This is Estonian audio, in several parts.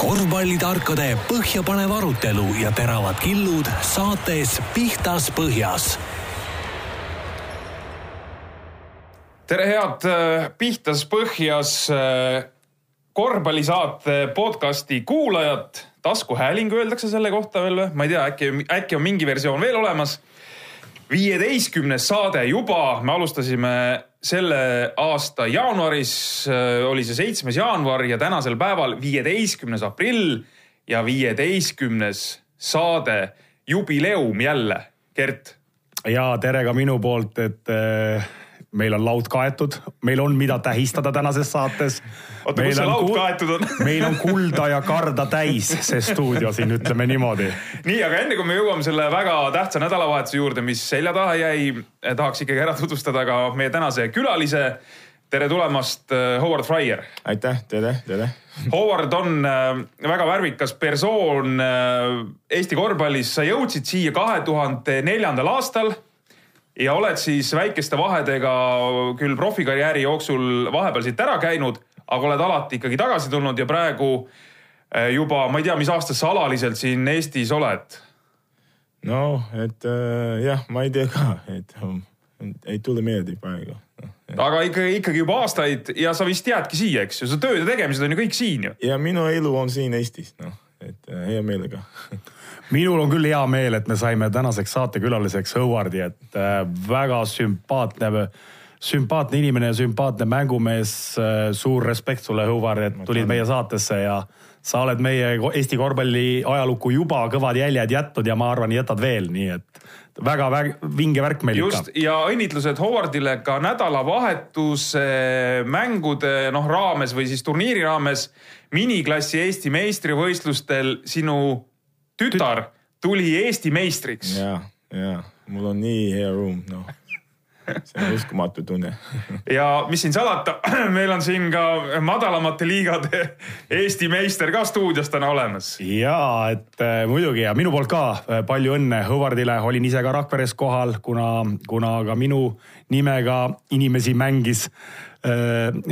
korvpallitarkade põhjapanev arutelu ja teravad killud saates Pihtas Põhjas. tere, head äh, Pihtas Põhjas äh, korvpallisaate podcasti kuulajad. taskuhääling öeldakse selle kohta veel või? ma ei tea, äkki, äkki on mingi versioon veel olemas. viieteistkümnes saade juba, me alustasime selle aasta jaanuaris äh, oli see seitsmes jaanuar ja tänasel päeval viieteistkümnes aprill ja viieteistkümnes saade, jubileum jälle, Gert. ja tere ka minu poolt, et äh, meil on laud kaetud, meil on, mida tähistada tänases saates. oota, kus see laud kaetud on meil on kulda ja karda täis see stuudio siin, ütleme niimoodi. nii, aga enne kui me jõuame selle väga tähtsa nädalavahetuse juurde, mis selja taha jäi, tahaks ikkagi ära tutvustada ka meie tänase külalise. tere tulemast, äh, Howard Fryer. aitäh, tere, tere. Howard on äh, väga värvikas persoon Eesti korvpallis, sa jõudsid siia kahe tuhande neljandal aastal ja oled siis väikeste vahedega küll profikarjääri jooksul vahepeal siit ära käinud, aga oled alati ikkagi tagasi tulnud ja praegu eh, juba, ma ei tea, mis aastast sa alaliselt siin Eestis oled? no, et äh, jah, ma ei tea ka, et ei tule meelde praegu no,. aga ikkagi, ikkagi juba aastaid ja sa vist jäädki siia, eks ju, su tööd ja tegemised on ju kõik siin ju. ja minu elu on siin Eestis, noh, et äh, hea meelega minul on küll hea meel, et me saime tänaseks saatekülaliseks Howardi, et äh, väga sümpaatne, sümpaatne inimene ja sümpaatne mängumees. Äh, suur respekt sulle, Howard, et tulid meie saatesse ja sa oled meie Eesti korvpalli ajalukku juba kõvad jäljed jätnud ja ma arvan, jätad veel, nii et väga väg, vinge värk meil Just, ikka. ja õnnitlused Howardile ka nädalavahetuse mängude noh raames või siis turniiri raames miniklassi Eesti meistrivõistlustel sinu tütar tuli Eesti meistriks. ja, ja mul on nii hea ruum, noh. See on uskumatu tunne. Ja mis siin salata, meil on siin ka madalamate liigade Eesti meister ka stuudios täna olemas. ja, et äh, muidugi ja minu poolt ka äh, palju õnne Hõvardile, olin ise ka Rakveres kohal, kuna, kuna ka minu nimega inimesi mängis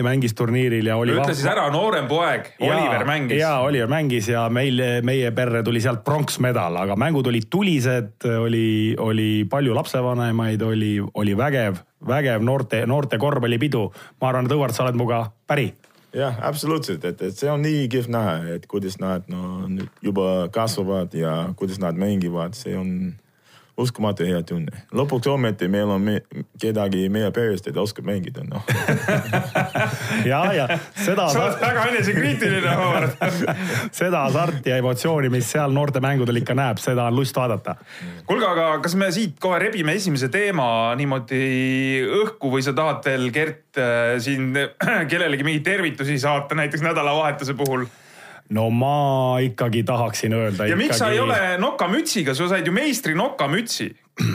mängis turniiril ja oli. ütle siis ära, noorem poeg, Oliver mängis. ja Oliver mängis ja meil, meie perre tuli sealt pronksmedal, aga mängud olid tulised, oli, oli palju lapsevanemaid, oli, oli vägev, vägev noorte, noorte korvpallipidu. ma arvan, et Õuart, sa oled minuga päri jah, absoluutselt, et, et see on nii kihvt näha, et kuidas nad no juba kasvavad ja kuidas nad mängivad, see on uskumatu hea tunne. lõpuks ometi meil on me, kedagi meie perest, et oskab mängida, noh ja, ja seda. sa oled väga enesekriitiline, Howard seda hasarti ja emotsiooni, mis seal noortemängudel ikka näeb, seda on lust vaadata. kuulge, aga kas me siit kohe rebime esimese teema niimoodi õhku või sa tahad veel, Gert, äh, siin kellelegi mingeid tervitusi saata, näiteks nädalavahetuse puhul? No ma ikkagi tahaksin öelda. ja miks ikkagi... sa ei ole nokamütsiga, sa said ju meistri nokamütsi.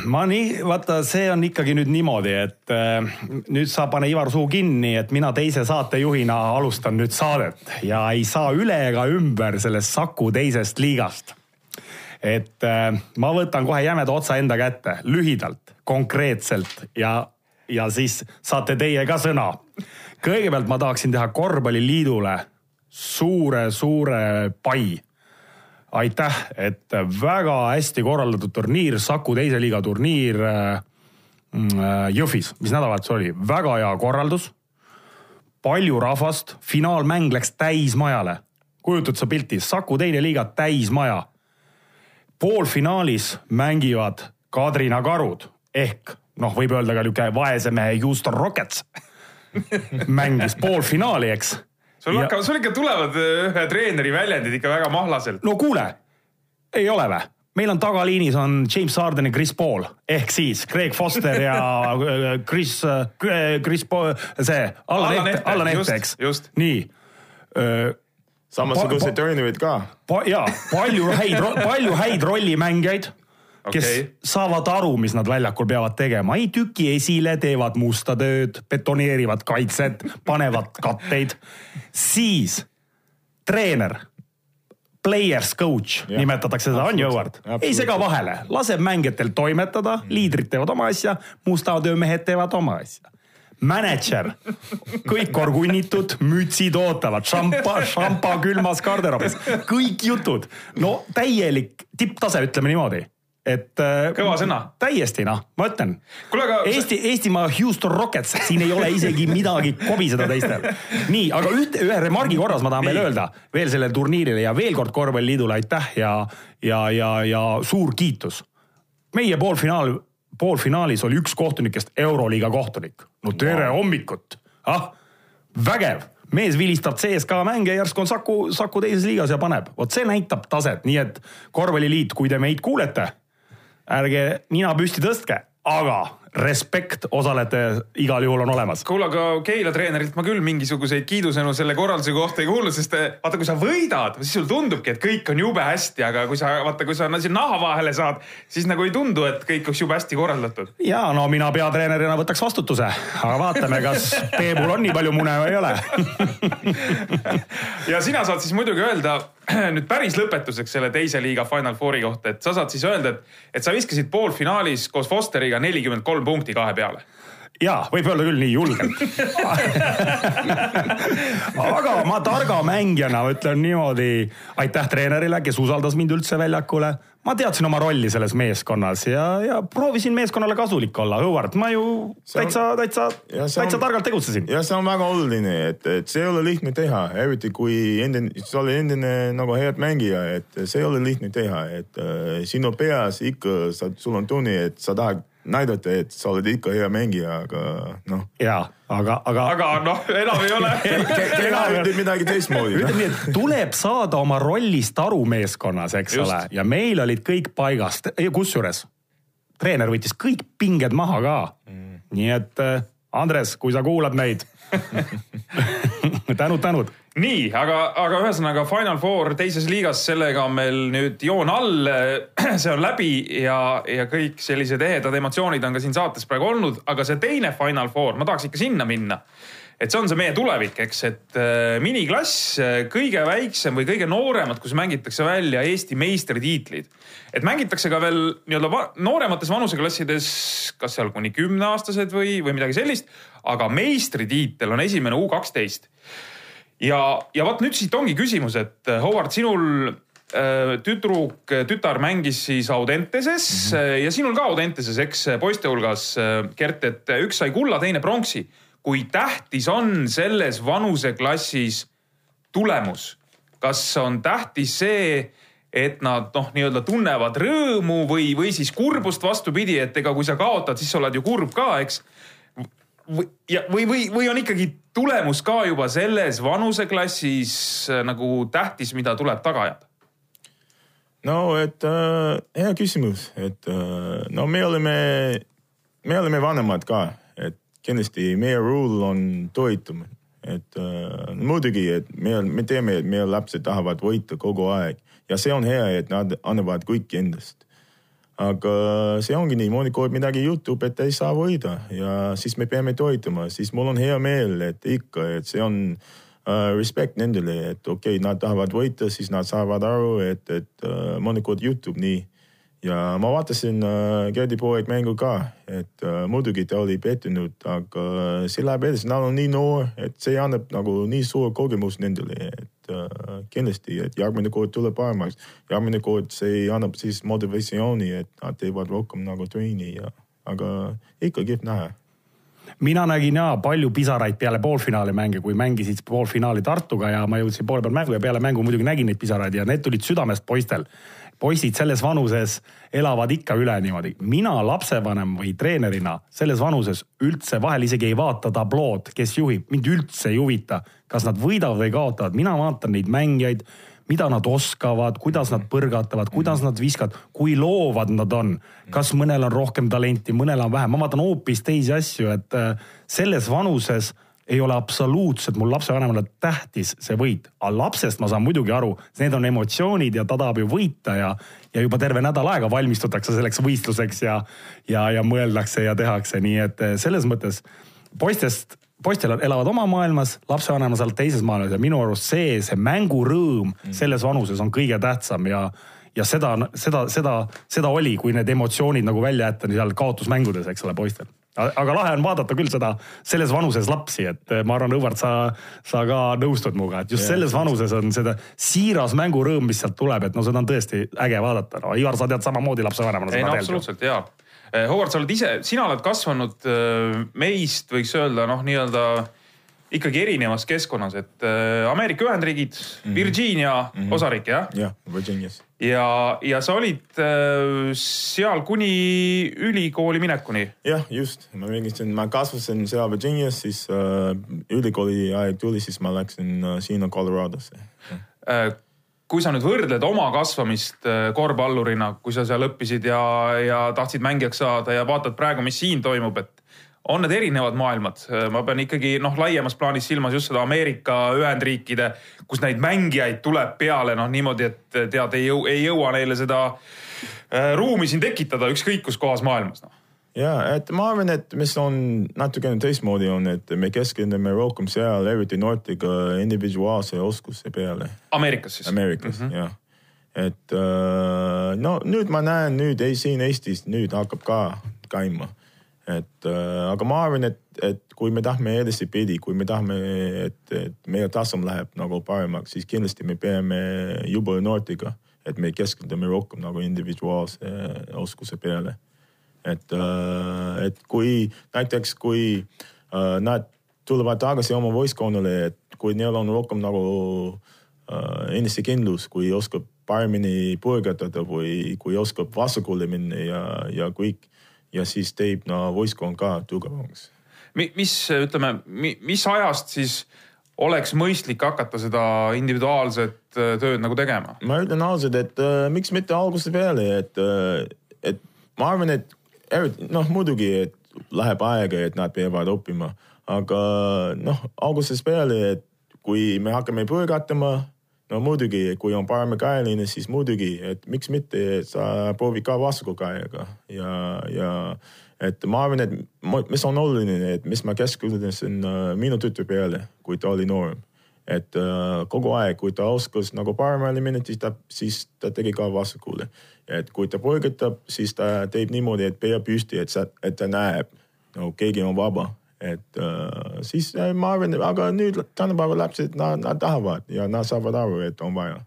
ma nii, vaata, see on ikkagi nüüd niimoodi, et äh, nüüd sa pane Ivar suu kinni, et mina teise saatejuhina alustan nüüd saadet ja ei saa üle ega ümber sellest Saku teisest liigast. et äh, ma võtan kohe jämeda otsa enda kätte, lühidalt, konkreetselt ja, ja siis saate teie ka sõna. kõigepealt ma tahaksin teha korvpalliliidule suure-suure pai. aitäh, et väga hästi korraldatud turniir, Saku teise liiga turniir äh, Jõhvis, mis nädalavahetus oli, väga hea korraldus. palju rahvast, finaalmäng läks täismajale. kujutad sa pilti, Saku teine liiga täismaja. poolfinaalis mängivad Kadrina karud ehk noh, võib öelda ka niisugune vaese mehe Houston Rockets mängis poolfinaali, eks sul hakkab sul ikka tulevad äh, ühe treeneri väljendid ikka väga mahlaselt. no kuule, ei ole või? meil on tagaliinis on James Harden ja Chris Paul ehk siis Craig Foster ja äh, Chris, äh, Chris Paul, see Allan Ette, Allan Ette, eks. nii. samasugused treenerid ka. ja palju häid, palju häid rollimängijaid kes okay. saavad aru, mis nad väljakul peavad tegema, ei tüki esile, teevad musta tööd, betoneerivad kaitset, panevad katteid. siis treener, players coach ja. nimetatakse seda, on ju, Howard? ei sega vahele, laseb mängijatel toimetada, liidrid teevad oma asja, musta töö mehed teevad oma asja. mänedžer, kõik orgunnitud, mütsid ootavad, šampa, šampa külmas garderoobis, kõik jutud. no täielik tipptase, ütleme niimoodi et. kõva sõna. täiesti noh, ma ütlen. aga. Eesti, Eestimaa Houston Rockets, siin ei ole isegi midagi kobiseda teistel. nii, aga üht, ühe remargi korras ma tahan nii. veel öelda veel sellele turniirile ja veel kord korvpalliliidule aitäh ja, ja, ja, ja suur kiitus. meie poolfinaal, poolfinaalis oli üks kohtunikest Euroliiga kohtunik. no tere wow. hommikut, ah, vägev mees vilistab CSKA mänge, järsku on Saku, Saku teises liigas ja paneb. vot see näitab taset, nii et korvpalliliit, kui te meid kuulete ärge nina püsti tõstke, aga respekt, osalete igal juhul on olemas. kuule, aga Keila treenerilt ma küll mingisuguseid kiidusõnu selle korralduse kohta ei kuulnud, sest eh, vaata, kui sa võidad, siis sulle tundubki, et kõik on jube hästi, aga kui sa vaata, kui sa siin naha vahele saad, siis nagu ei tundu, et kõik oleks jube hästi korraldatud. ja no mina peatreenerina võtaks vastutuse, aga vaatame, kas Peebul on nii palju mune või ei ole ja sina saad siis muidugi öelda nüüd päris lõpetuseks selle teise liiga Final Fouri kohta, et sa saad siis öelda, et, et sa viskasid poolfinaalis koos Fosteriga nelikümmend kolm punkti kahe peale ja võib öelda küll nii julgelt aga ma targa mängijana ütlen niimoodi aitäh treenerile, kes usaldas mind üldse väljakule ma teadsin oma rolli selles meeskonnas ja, ja proovisin meeskonnale kasulik olla. Howard, ma ju täitsa, täitsa, täitsa targalt tegutsesin. ja see on väga oluline, et, et see ei ole lihtne teha, eriti kui endine, sa oled endine nagu head mängija, et see ei ole lihtne teha, et äh, sinu peas ikka, sul on tunne, et sa tahad näidata, et sa oled ikka hea mängija, aga noh. ja, aga, aga. aga noh, enam ei ole enam ütleb midagi teistmoodi. ütleme nii, et tuleb saada oma rollist aru meeskonnas, eks Just. ole, ja meil olid kõik paigas, kusjuures treener võttis kõik pinged maha ka mm.. nii et äh, Andres, kui sa kuulad meid tänud, tänud nii, aga, aga ühesõnaga Final Four teises liigas, sellega on meil nüüd joon all. see on läbi ja, ja kõik sellised ehedad emotsioonid on ka siin saates praegu olnud, aga see teine Final Four, ma tahaks ikka sinna minna. Et see on see meie tulevik, eks, et äh, miniklass, äh, kõige väiksem või kõige nooremad, kus mängitakse välja Eesti meistritiitlid. et mängitakse ka veel nii-öelda nooremates vanuseklassides, kas seal kuni kümneaastased või, või midagi sellist, aga meistritiitel on esimene U kaksteist ja, ja vot nüüd siit ongi küsimus, et äh, Howard, sinul tüdruk, tütar mängis siis Audenteses mm -hmm. ja sinul ka Audenteses, eks poiste hulgas, Gert, et üks sai kulla, teine pronksi. Kui tähtis on selles vanuseklassis tulemus? kas on tähtis see, et nad noh, nii-öelda tunnevad rõõmu või, või siis kurbust vastupidi, et ega kui sa kaotad, siis sa oled ju kurb ka, eks ja, või, või, või on ikkagi tulemus ka juba selles vanuseklassis äh, nagu tähtis, mida tuleb taga ajada? no et äh, hea küsimus, et äh, no me oleme, me oleme vanemad ka, kindlasti meie rule on toitumine, et äh, muidugi, et me, me teame, et meie lapsed tahavad võita kogu aeg. Ja see on hea, et nad annavad kõik endast. Aga see ongi niimoodi, kui midagi juhtub, et ei saa võida ja siis me peame toituma, siis mul on hea meel, et ikka, et see on uh, respect nendele, et okei okay,, nad tahavad võita, siis nad saavad aru, et, et uh, mõnikord juhtub nii ja ma vaatasin äh, Gerdi poeg mängu ka, et äh, muidugi ta oli pettunud, aga see läheb edasi, nad on nii noor, et see annab nagu nii suur kogemus nendele, et äh, kindlasti, et järgmine kord tuleb paremaks. järgmine kord see annab siis motivatsiooni, et nad teevad rohkem nagu trenni ja, aga ikka kihvt näha. Mina nägin ja palju pisaraid peale poolfinaali mänge, kui mängisid poolfinaali Tartuga ja ma jõudsin poole peal mängu ja peale mängu muidugi nägin neid pisaraid ja need tulid südamest poistel poisid selles vanuses elavad ikka üle niimoodi. mina lapsevanem või treenerina selles vanuses üldse vahel isegi ei vaata tablood, kes juhib, mind üldse ei huvita, kas nad võidavad või kaotavad, mina vaatan neid mängijaid mida nad oskavad, kuidas nad põrgatavad, kuidas nad viskavad, kui loovad nad on. kas mõnel on rohkem talenti, mõnel on vähem, ma vaatan hoopis teisi asju, et äh, selles vanuses ei ole absoluutselt mul lapsevanemale tähtis see võit, aga lapsest ma saan muidugi aru, need on emotsioonid ja ta tahab ju võita ja, ja juba terve nädal aega valmistutakse selleks võistluseks ja, ja, ja mõeldakse ja tehakse, nii et eh, selles mõttes poistest, poistel elavad oma maailmas, lapsevanemad seal teises maailmas ja minu arust see, see mängurõõm mm. selles vanuses on kõige tähtsam ja ja seda, seda, seda, seda oli, kui need emotsioonid nagu välja jätta seal kaotusmängudes, eks ole, poistel aga lahe on vaadata küll seda selles vanuses lapsi, et eh, ma arvan, Õvart, sa, sa ka nõustud minuga, et just yeah, selles vanuses on seda siiras mängurõõm, mis sealt tuleb, et no seda on tõesti äge vaadata. no Ivar, sa tead samamoodi lapsevanemana. ei no absoluutselt ja. Eh, Howard, sa oled ise, sina oled kasvanud eh, meist, võiks öelda noh, nii-öelda ikkagi erinevas keskkonnas, et äh, Ameerika Ühendriigid mm, -hmm. Virginia mm -hmm. osariik jah? jah, Virginias. ja, ja sa olid äh, seal kuni ülikooli minekuni? jah, just, ma mängisin, ma kasvasin seal Virginias, siis äh, ülikooli aeg tuli, siis ma läksin äh, sinna Coloradosse äh, kui sa nüüd võrdled oma kasvamist äh, korvpallurina, kui sa seal õppisid ja, ja tahtsid mängijaks saada ja vaatad praegu, mis siin toimub, et on need erinevad maailmad, ma pean ikkagi noh, laiemas plaanis silmas just seda Ameerika Ühendriikide, kus neid mängijaid tuleb peale noh niimoodi, et tead, ei jõu, ei jõua neile seda äh, ruumi siin tekitada ükskõik kus kohas maailmas noh ja, et ma arvan, et mis on natukene teistmoodi on, et me keskendume rohkem seal eriti noortega individuaalse oskuse peale. Ameerikas siis? Ameerikas mm -hmm. jah. et äh, no nüüd ma näen nüüd ei, siin Eestis nüüd hakkab ka käima et äh, aga ma arvan, et, et kui me tahame edasipidi, kui me tahame, et, et meie tasem läheb nagu paremaks, siis kindlasti me peame juba noortega, et me keskendume rohkem nagu individuaalse oskuse peale. et äh,, et kui näiteks, kui äh, nad tulevad tagasi oma võistkonnale, et kui neil on rohkem nagu äh, enesekindlus, kui oskab paremini põrgatada või kui oskab vasakule minna ja, ja kõik ja siis teeb no võistkond ka tugevamaks. mis ütleme, mis ajast siis oleks mõistlik hakata seda individuaalset äh, tööd nagu tegema? ma ütlen ausalt, et äh, miks mitte algusest peale, et äh,, et ma arvan, et noh, muidugi, et läheb aega, et nad peavad õppima, aga noh, algusest peale, et kui me hakkame põrgatama no muidugi, kui on paremakaeline, siis muidugi, et miks mitte, sa proovid ka vastukaega ja, ja et ma arvan, et mis on oluline, et mis ma keskendusin uh, minu tütre peale, kui ta oli noorem. et uh, kogu aeg, kui ta oskas nagu paremale minna, siis ta, siis ta tegi ka vasakule. et kui ta põrgatab, siis ta teeb niimoodi, et pea püsti, et sa, et ta näeb, no keegi on vaba et äh, siis äh, ma arvan, aga nüüd tänapäeva lapsed, nad, nad tahavad ja nad saavad aru, et on vaja.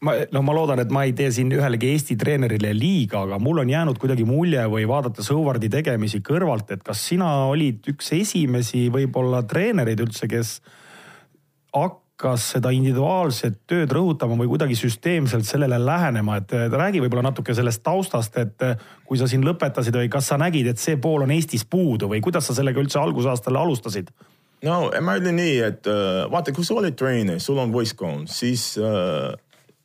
Ma, no ma loodan, et ma ei tee siin ühelegi Eesti treenerile liiga, aga mul on jäänud kuidagi mulje või vaadates Hõuvardi tegemisi kõrvalt, et kas sina olid üks esimesi võib-olla treenereid üldse, kes hak-, hakkas seda individuaalset tööd rõhutama või kuidagi süsteemselt sellele lähenema, et räägi võib-olla natuke sellest taustast, et kui sa siin lõpetasid või kas sa nägid, et see pool on Eestis puudu või kuidas sa sellega üldse algusaastal alustasid? no ma ütlen nii, et äh, vaata, kui sa oled treener, sul on võistkond, siis uh,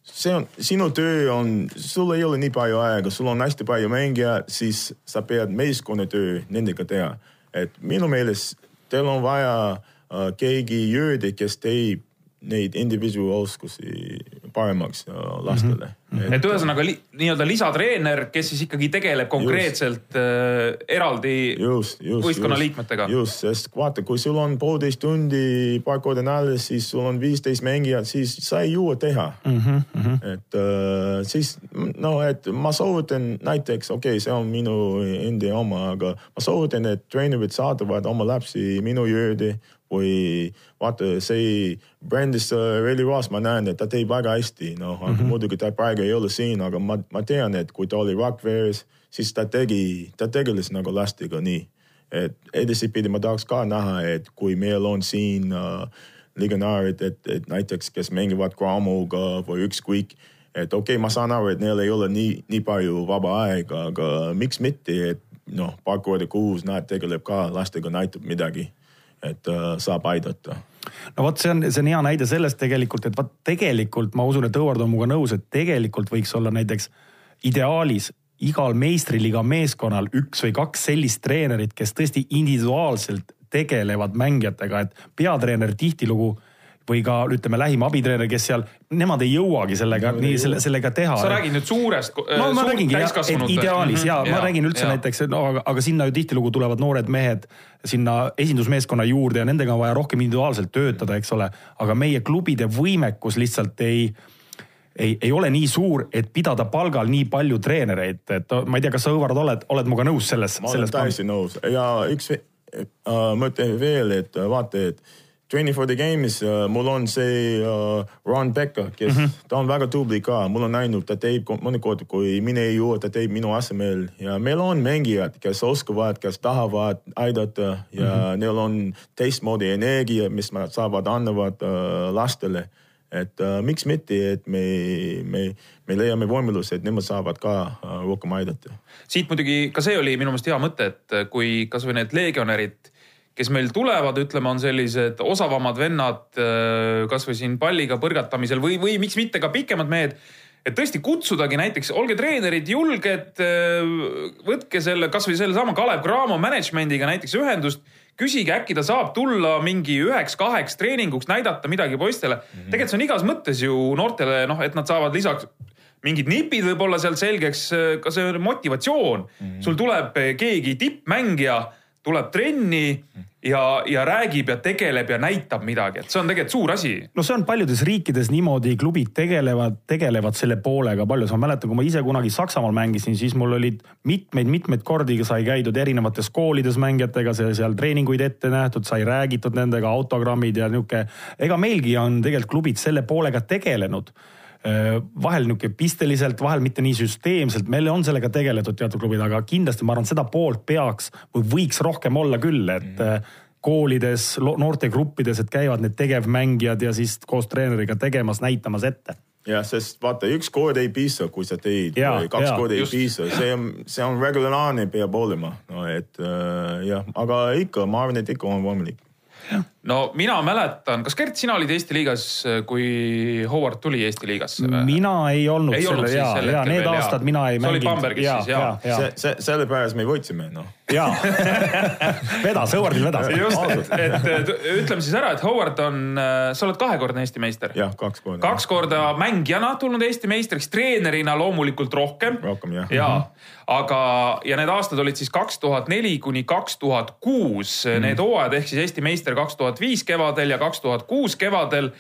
see on, sinu töö on, sul ei ole nii palju aega, sul on hästi palju mängijad, siis sa pead meeskonnatöö nendega teha. et minu meelest teil on vaja uh, keegi juurde, kes teeb neid individuaaloskusi paremaks lastele mm. -hmm. et, et ühesõnaga li, nii-öelda lisatreener, kes siis ikkagi tegeleb konkreetselt just, äh, eraldi just, just, võistkonna just, liikmetega. just, sest vaata, kui sul on poolteist tundi paar korda nädalas, siis sul on viisteist mängijat, siis sa ei jõua teha mm. -hmm. et äh, siis no, et ma soovitan näiteks, okei okay,, see on minu endi oma, aga ma soovitan, et treenerid saadavad oma lapsi minu juurde või vaata see Brandis Relly Ross, ma näen, et ta teeb väga hästi, noh mm -hmm. muidugi ta praegu ei ole siin, aga ma, ma tean, et kui ta oli Rockveres, siis ta tegi, ta tegeles nagu lastega nii. et edaspidi ma tahaks ka näha, et kui meil on siin uh, legionaarid, et, et näiteks, kes mängivad Gramoga või ükskõik, et okei okay,, ma saan aru, et neil ei ole nii, nii palju vaba aega, aga miks mitte, et noh, paar korda kuus nad tegeleb ka lastega, näitab midagi et äh, saab aidata. no vot, see on, see on hea näide sellest tegelikult, et vot tegelikult ma usun, et Howard on minuga nõus, et tegelikult võiks olla näiteks ideaalis igal meistriliiga meeskonnal üks või kaks sellist treenerit, kes tõesti individuaalselt tegelevad mängijatega, et peatreener tihtilugu või ka ütleme, lähim abitreener, kes seal, nemad ei jõuagi sellega no, nii selle, sellega teha. sa räägid nüüd suurest. no ma räägingi, et ideaalis mm -hmm, ja, ja ma räägin üldse ja. näiteks, et no aga, aga sinna ju tihtilugu tulevad noored mehed sinna esindusmeeskonna juurde ja nendega on vaja rohkem individuaalselt töötada, eks ole. aga meie klubide võimekus lihtsalt ei ei, ei ole nii suur, et pidada palgal nii palju treenereid, et ma ei tea, kas sa, Õvar, oled, oled minuga nõus selles? ma olen täiesti nõus ja üks uh, mõte veel, et vaata, et Training for the Game'is uh, mul on see uh, Ron Becker, kes mm, -hmm. ta on väga tubli ka, mul on näinud, ta teeb mõnikord, kui mina ei jõua, ta teeb minu asemel ja meil on mängijad, kes oskavad, kes tahavad aidata ja mm -hmm. neil on teistmoodi energia, mis nad saavad, annavad uh, lastele. et uh, miks mitte, et me, me, me leiame võimaluse, et nemad saavad ka uh, rohkem aidata. siit muidugi ka see oli minu meelest hea mõte, et kui kasvõi need legionärid kes meil tulevad, ütleme, on sellised osavamad vennad, äh, kasvõi siin palliga põrgatamisel või, või miks mitte ka pikemad mehed. et tõesti kutsudagi näiteks, olge treenerid julged, äh, võtke selle kasvõi sellesama Kalev Cramo management'iga näiteks ühendust. küsige, äkki ta saab tulla mingi üheks-kaheks treeninguks, näidata midagi poistele mm. -hmm. tegelikult see on igas mõttes ju noortele noh, et nad saavad lisaks mingid nipid võib-olla sealt selgeks, äh, ka see motivatsioon mm. -hmm. sul tuleb keegi tippmängija tuleb trenni ja, ja räägib ja tegeleb ja näitab midagi, et see on tegelikult suur asi. no see on paljudes riikides niimoodi, klubid tegelevad, tegelevad selle poolega palju, ma mäletan, kui ma ise kunagi Saksamaal mängisin, siis mul olid mitmeid-mitmeid kordi sai käidud erinevates koolides mängijatega, seal treeninguid ette nähtud, sai räägitud nendega, autogrammid ja nihuke. ega meilgi on tegelikult klubid selle poolega tegelenud vahel niisugune pisteliselt, vahel mitte nii süsteemselt, meil on sellega tegeletud teatud klubid, aga kindlasti ma arvan, seda poolt peaks või võiks rohkem olla küll, et mm. koolides, noortegruppides, et käivad need tegevmängijad ja siis koos treeneriga tegemas, näitamas ette. Jah, sest vaata, üks kord ei piisa, kui sa teed, kaks korda ei piisa, see on, see on regulaarne peab olema, no et äh, jah, aga ikka, ma arvan, et ikka on võimalik no mina mäletan, kas Gert, sina olid Eesti liigas, kui Howard tuli Eesti liigasse või? mina ei olnud ei selle, ja, ja need veel, aastad ja. mina ei mänginud. sa olid Bambergis siis, ja, ja. see, see, sellepärast me võitsime, noh. jaa vedas, Howardil vedas. just, et, et ütleme siis ära, et Howard on, sa oled kahekordne Eesti meister. jah, kaks korda. kaks korda mängijana tulnud Eesti meistriks, treenerina loomulikult rohkem. rohkem jah. jaa, aga, ja need aastad olid siis kaks tuhat neli kuni kaks tuhat kuus, need hooajad ehk siis Eesti meister kaks tuhat viis kevadel ja kaks tuhat kuus kevadel.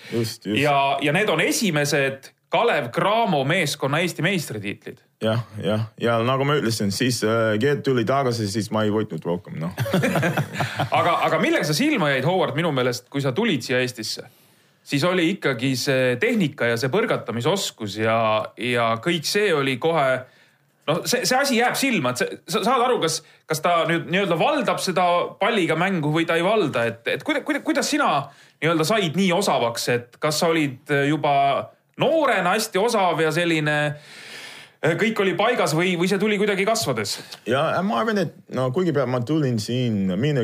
ja, ja need on esimesed Kalev Cramo meeskonna Eesti meistritiitlid jah, jah, ja nagu ma ütlesin, siis äh, Gerd tuli tagasi, siis ma ei võitnud rohkem, noh aga, aga millega sa silma jäid, Howard, minu meelest, kui sa tulid siia Eestisse? siis oli ikkagi see tehnika ja see põrgatamisoskus ja, ja kõik see oli kohe noh, see, see asi jääb silma, et sa, sa saad aru, kas, kas ta nüüd nii-öelda valdab seda palliga mängu või ta ei valda, et, et kuidas, kuidas, kuidas sina nii-öelda said nii osavaks, et kas sa olid juba noorena hästi osav ja selline kõik oli paigas või, või see tuli kuidagi kasvades? ja ma arvan, et no kuigipealt ma tulin siin minu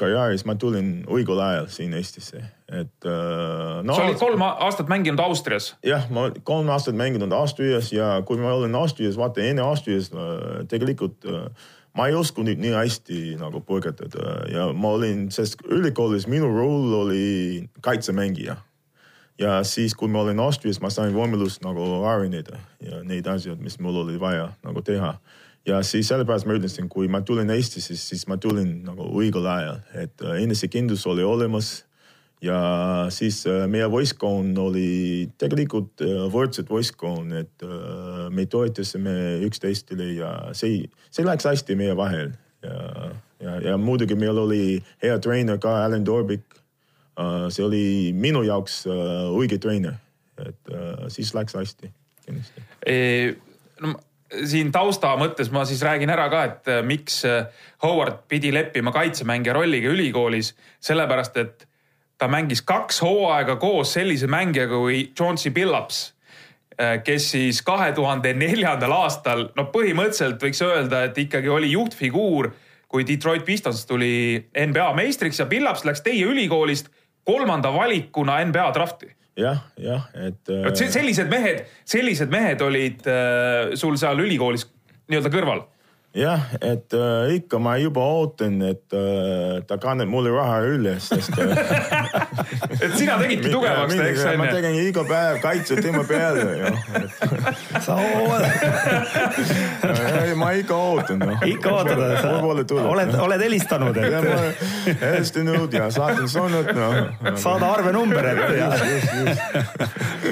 karjääris, ma tulin õigel ajal siin Eestisse, et. No, sa olid kolm aastat mänginud Austrias? jah, ma kolm aastat mänginud Austrias ja kui ma olin Austrias, vaata enne Austrias tegelikult ma ei osanud nii hästi nagu põrgatada ja ma olin, sest ülikoolis minu roll oli kaitsemängija ja siis, kui ma olin Austrias, ma sain võimalust nagu areneda ja neid asju, mis mul oli vaja nagu teha. ja siis sellepärast ma ütlesin, kui ma tulin Eestisse, siis ma tulin nagu õigel ajal, et äh, enesekindlus oli olemas. ja siis äh, meie võistkond oli tegelikult äh, võrdsed võistkond, et me toetasime üksteistele ja see, see läks hästi meie vahel ja, ja, ja muidugi meil oli hea treener ka, Alan Dorbik see oli minu jaoks äh, õige treener, et äh, siis läks hästi kindlasti e,. no siin tausta mõttes ma siis räägin ära ka, et miks Howard pidi leppima kaitsemängija rolliga ülikoolis, sellepärast et ta mängis kaks hooaega koos sellise mängijaga kui Chauncey Billups kes siis kahe tuhande neljandal aastal, no põhimõtteliselt võiks öelda, et ikkagi oli juhtfiguur, kui Detroit Pistons tuli NBA meistriks ja Billups läks teie ülikoolist kolmanda valikuna NBA drafti jah, jah, et. vot sellised mehed, sellised mehed olid äh, sul seal ülikoolis nii-öelda kõrval jah, et äh, ikka ma juba ootan, et äh, ta kannab mulle raha üles, sest äh, et sina tegidki tugevaks ta, eks ma onju. tegin iga päev kaitse tema peale, noh. sa ma ikka ootan, noh. ikka ootad, võib-olla tuleb. oled, oled helistanud, ja et ma helistanud ja saatnud sõnad, noh. saada arvenumber, et ja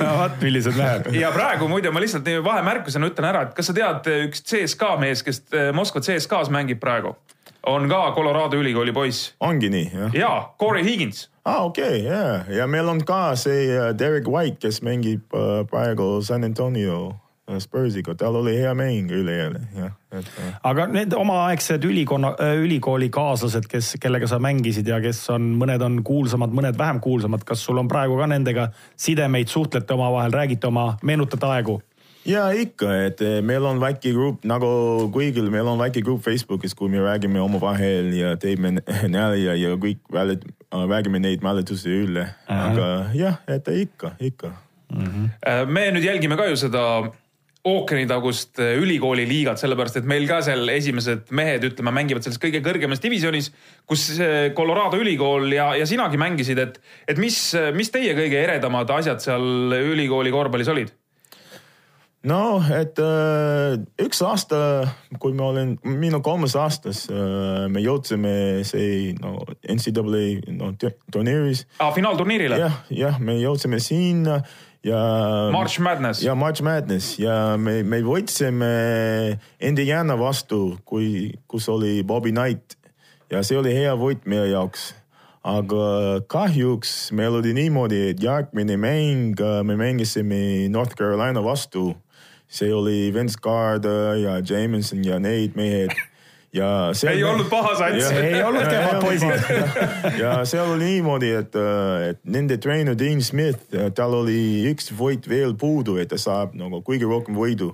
no vot, millised mehed. ja praegu muide ma lihtsalt nii vahemärkusena ütlen ära, et kas sa tead üks CSKA mees, kes äh, Moskva CSKA-s mängib praegu, on ka Colorado ülikooli poiss ongi nii, jah? ja Corey Higgins. aa, okei, ja, ja meil on ka see äh, Derek White, kes mängib äh, praegu San Antonio äh, Spursiga, tal oli hea mäng üleeile, jah, aga need omaaegsed ülikonna, ülikoolikaaslased, kes, kellega sa mängisid ja kes on, mõned on kuulsamad, mõned vähem kuulsamad, kas sul on praegu ka nendega sidemeid, suhtlete omavahel, räägite oma, meenutate aegu? Ja ikka, et eh, meil on väike grupp nagu kõigil, meil on väike grupp Facebookis, kui me räägime omavahel ja teeme nalja ja kõik välit- räägime neid mäletusi üle, aga jah, et ikka, ikka. Äh, me nüüd jälgime ka ju seda ookeanitagust äh, ülikooli liigat, sellepärast et meil ka seal esimesed mehed, ütleme, mängivad selles kõige kõrgemas divisjonis, kus äh, Colorado ülikool ja, ja sinagi mängisid, et, et mis, mis teie kõige eredamad asjad seal ülikooli korvpallis olid? No et äh, üks aasta, kui ma olin minu kolmas aastas äh,, me jõudsime see no NCAA no tu- turniiris, aa, finaalturniirile? jah, jah, me jõudsime sinna ja. March Madness. ja March Madness ja me, me võitsime Indiana vastu, kui, kus oli Bobby Knight ja see oli hea võit meie jaoks. aga kahjuks meil oli niimoodi, et järgmine mäng me mängisime North Carolina vastu. See oli Vince Carter ja Jameson ja need mehed ja. ei olnud paha sats. Ei olnud kehvad poisid. ja seal oli niimoodi, et, et nende treener Dean Smith, tal oli üks võit veel puudu, et ta saab nagu kõige rohkem võidu.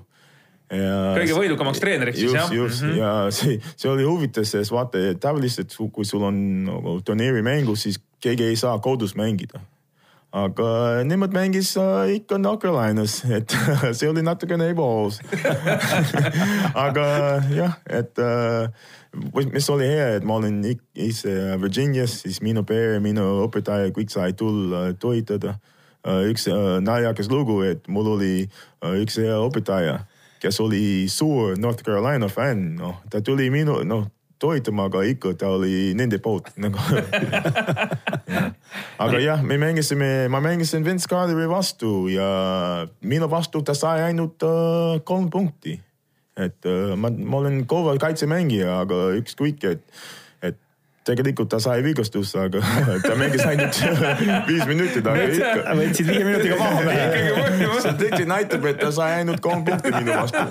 kõige võidukamaks treeneriks siis jah just, mm -hmm. ja see, see oli huvitav, sest vaata, tavaliselt kui sul on nagu turniiri mängus, siis keegi ei saa kodus mängida. Aga nemad mängis äh, ikka Carolinas, et see oli natukene ebaaus. aga jah, et äh, mis oli hea, et ma olin ise Virginias, siis minu pere, minu õpetaja, kõik sai tulla toetada. üks äh, naljakas lugu, et mul oli üks hea õpetaja, kes oli suur North Carolina fänn, noh, ta tuli minu, noh, toetama, aga ikka ta oli nende poolt nagu. aga jah, me mängisime, ma mängisin Vince Carteri vastu ja minu vastu ta sai ainult uh, kolm punkti. et uh, ma, ma olen kõva kaitsemängija, aga ükskõik, et tegelikult ta sai vigastuse, aga ta mängis ainult viis minutit, aga ikka. võtsid viie minutiga maha mehe. see tegelikult näitab, et ta sai ainult kolm punkti minu vastu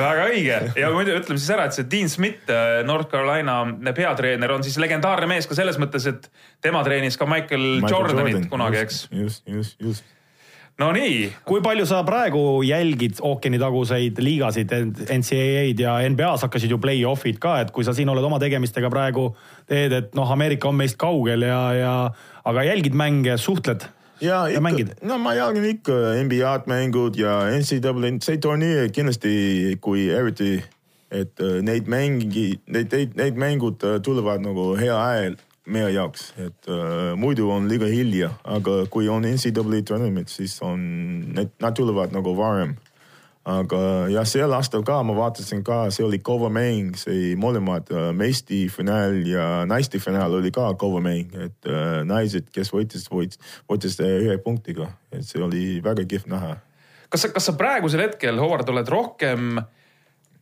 väga õige ja muidu ütleme siis ära, et see Dean Smith, North Carolina peatreener on siis legendaarne mees ka selles mõttes, et tema treenis ka Michael, Michael Jordanit Jordan, kunagi, eks. just, just, just. No nii, kui palju sa praegu jälgid ookeanitaguseid liigasid, NCAA-d ja NBA-s hakkasid ju play-off'id ka, et kui sa siin oled oma tegemistega praegu teed, et noh, Ameerika on meist kaugel ja, ja aga jälgid mänge, suhtled ja, ja mängid? no ma jälgin ikka NBA-d mängud ja NCAA, see turniir kindlasti, kui eriti, et äh, neid mängi, neid, neid, neid mängud äh, tulevad nagu hea ajal meie jaoks, et uh, muidu on liiga hilja, aga kui on NCAA tournament, siis on, need, nad tulevad nagu varem. aga jah, sel aastal ka ma vaatasin ka, see oli kõva mäng, see mõlemad uh, meeste finaal ja naiste finaal oli ka kõva mäng, et uh, naised, kes võitis, võitis, võitis uh, ühe punktiga, et see oli väga kihvt näha. kas sa, kas sa praegusel hetkel, Howard, oled rohkem,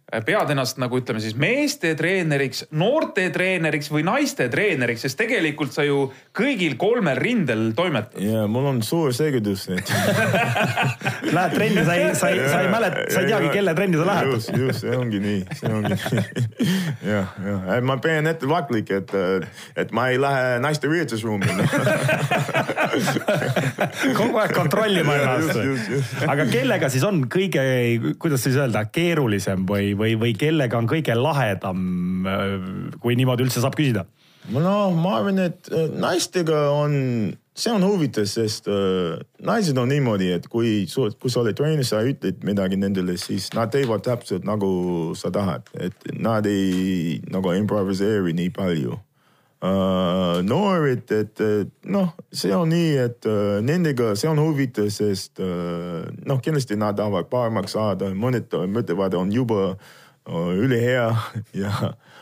pead ennast nagu ütleme siis meeste treeneriks, noorte treeneriks või naiste treeneriks, sest tegelikult sa ju kõigil kolmel rindel toimetad. ja mul on suur segadus, et Lähed trenni, sa ei, sa ei, sa ei mäleta, sa ei teagi, kelle trenni sa lähed. just, just, see ongi nii, see ongi nii. jah, jah, ma pean ettevaatlik, et, et ma ei lähe naiste riietusruumi kogu aeg kontrollima ennast aga kellega siis on kõige, kuidas siis öelda, keerulisem või, või, või kellega on kõige lahedam, kui niimoodi üldse saab küsida? no ma arvan, et äh, naistega on see on huvitav, sest äh, naised on niimoodi, et kui, kui sa oled treener, sa ütled midagi nendele, siis nad teevad täpselt nagu sa tahad, et nad ei nagu improviseeri nii palju. Noored, et noh, see on nii, et uh, nendega, see on huvitav, sest uh, noh, kindlasti nad tahavad paremaks saada, mõned mõtlevad, on juba ülihea ja,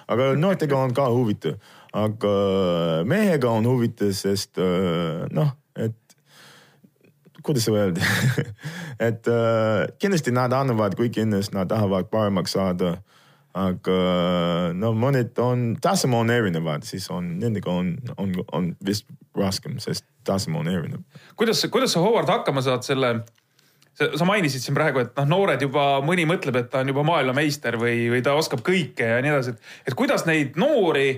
aga noortega on ka huvitav aga mehega on huvitav, sest äh, noh, et kuidas öelda et äh, kindlasti nad annavad kõik endast, nad tahavad paremaks saada. Aga no mõned on, taseme on erinevad, siis on, nendega on, on, on vist raskem, sest taseme on erinev. kuidas, kuidas sa, Howard, hakkama saad selle sa mainisid siin praegu, et noh, noored juba, mõni mõtleb, et ta on juba maailmameister või, või ta oskab kõike ja nii edasi, et, et kuidas neid noori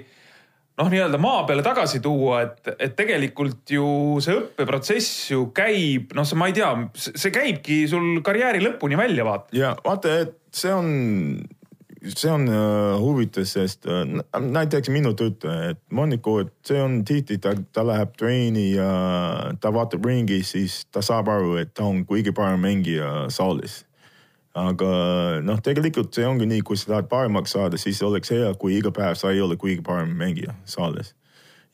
noh, nii-öelda maa peale tagasi tuua, et, et tegelikult ju see õppeprotsess ju käib, noh, ma ei tea, see käibki sul karjääri lõpuni välja, vaata. ja vaata, et see on, see on uh, huvitav, sest uh, näiteks minu töötaja, et Moniko, et see on tihti, ta, ta läheb treeni ja ta vaatab ringi, siis ta saab aru, et ta on kõige parem mängija saalis aga noh, tegelikult see ongi nii, kui sa tahad paremaks saada, siis oleks hea, kui iga päev sa ei ole kõige parem mängija saalis.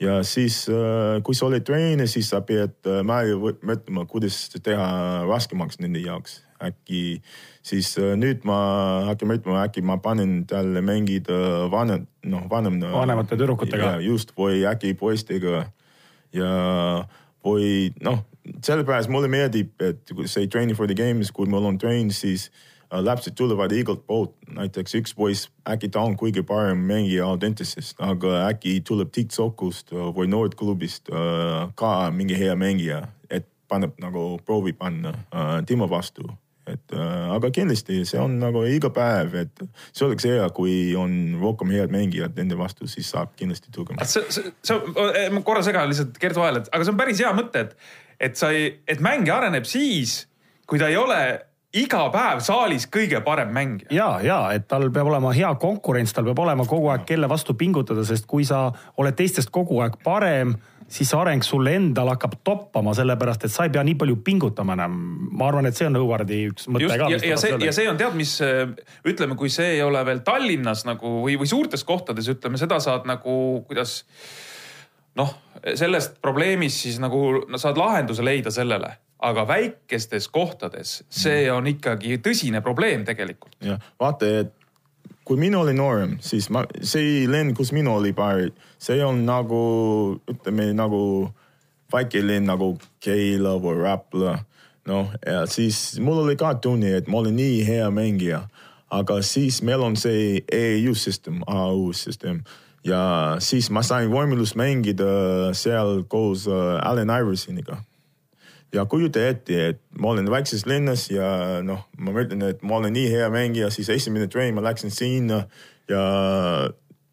Ja siis, äh, kui sa oled treener, siis sa pead äh, mõtlema, kuidas teha raskemaks nende jaoks. äkki siis äh, nüüd ma hakkan mõtlema, äkki ma panen talle mängida vanem, noh, vanem. vanemate tüdrukutega. just, või äkki poistega ja või noh, sellepärast mulle meeldib, et see training for the games, kui mul on trenn, siis lapsed tulevad igalt poolt, näiteks üks poiss, äkki ta on kõige parem mängija Audentesest, aga äkki tuleb Tiit Sokust äh, või noorteklubist äh, ka mingi hea mängija, et paneb nagu proovi panna Timo vastu et äh, aga kindlasti see on nagu iga päev, et see oleks hea, kui on rohkem head mängijad nende vastu, siis saab kindlasti tugevam. see, see, see, ma korra segan lihtsalt Gert vahele, et aga see on päris hea mõte, et, et sa ei, et mängija areneb siis, kui ta ei ole iga päev saalis kõige parem mängija. ja, ja et tal peab olema hea konkurents, tal peab olema kogu aeg, kelle vastu pingutada, sest kui sa oled teistest kogu aeg parem, siis areng sul endal hakkab toppama, sellepärast et sa ei pea nii palju pingutama enam. ma arvan, et see on Õuvardi üks mõte Just, ka. ja, ja see, ja see on tead, mis ütleme, kui see ei ole veel Tallinnas nagu või, või suurtes kohtades, ütleme seda saad nagu kuidas noh, sellest probleemist siis nagu no, saad lahenduse leida sellele aga väikestes kohtades see on ikkagi tõsine probleem tegelikult. jah, vaata, et kui mina olin noorem, siis ma, see linn, kus mina olin paar, see on nagu ütleme nagu väike linn nagu Keila või Rapla. noh, ja siis mul oli ka tunne, et ma olin nii hea mängija, aga siis meil on see EU süsteem, AU süsteem ja siis ma sain võimalust mängida seal koos uh, Allan Iversoniga ja kujuta ette, et ma olen väikses linnas ja noh, ma mõtlen, et ma olen nii hea mängija, siis esimene trenn ma läksin sinna ja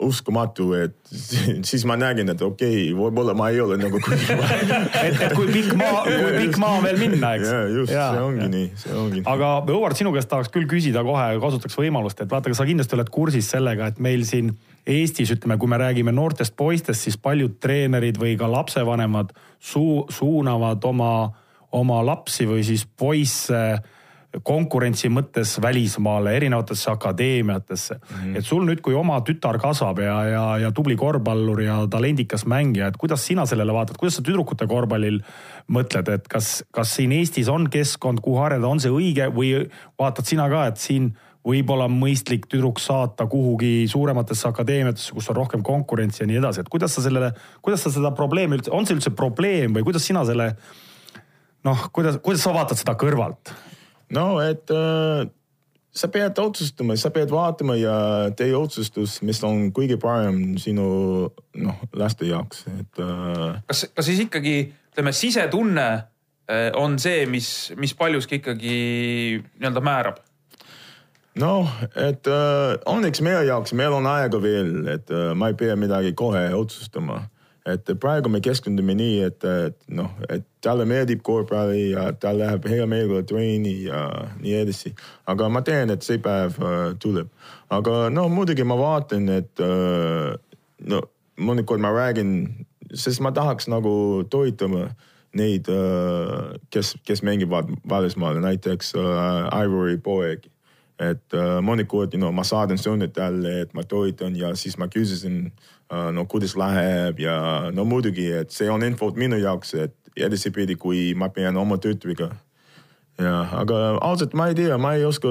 uskumatu, et siis ma nägin, et okei okay,, võib-olla ma ei ole nagu kuigi et, et kui pikk maa, kui pikk maa veel minna, eks. ja just, see ongi ja. nii, see ongi. aga Howard, sinu käest tahaks küll küsida kohe, kasutaks võimalust, et vaata, sa kindlasti oled kursis sellega, et meil siin Eestis ütleme, kui me räägime noortest poistest, siis paljud treenerid või ka lapsevanemad suu-, suunavad oma oma lapsi või siis poisse konkurentsi mõttes välismaale, erinevatesse akadeemiatesse mm. -hmm. et sul nüüd, kui oma tütar kasvab ja, ja, ja tubli korvpallur ja talendikas mängija, et kuidas sina sellele vaatad, kuidas sa tüdrukute korvpallil mõtled, et kas, kas siin Eestis on keskkond, kuhu areneda, on see õige või vaatad sina ka, et siin võib-olla on mõistlik tüdruk saata kuhugi suurematesse akadeemiatesse, kus on rohkem konkurentsi ja nii edasi, et kuidas sa sellele, kuidas sa seda probleemi üldse, on see üldse probleem või kuidas sina selle noh, kuidas, kuidas sa vaatad seda kõrvalt? no et äh, sa pead otsustama, sa pead vaatama ja tee otsustus, mis on kõige parem sinu noh, laste jaoks, et äh.... kas, kas siis ikkagi ütleme, sisetunne äh, on see, mis, mis paljuski ikkagi nii-öelda määrab? noh, et äh, õnneks meie jaoks, meil on aega veel, et äh, ma ei pea midagi kohe otsustama et praegu me keskendume nii, et, et noh, et talle meeldib korvpalli ja ta läheb hea meelega treeni ja nii edasi. aga ma tean, et see päev uh, tuleb. aga no muidugi ma vaatan, et uh, no mõnikord ma räägin, sest ma tahaks nagu toetama neid, kes, kes mängivad välismaal, näiteks äh, Ivory poeg. et äh, mõnikord, no ma saadan sõnumit talle, et ma toetan ja siis ma küsisin äh,, no kuidas läheb ja no muidugi, et see on info minu jaoks, et edaspidi, kui ma pean oma tööturiga. jah, aga ausalt ma ei tea, ma ei oska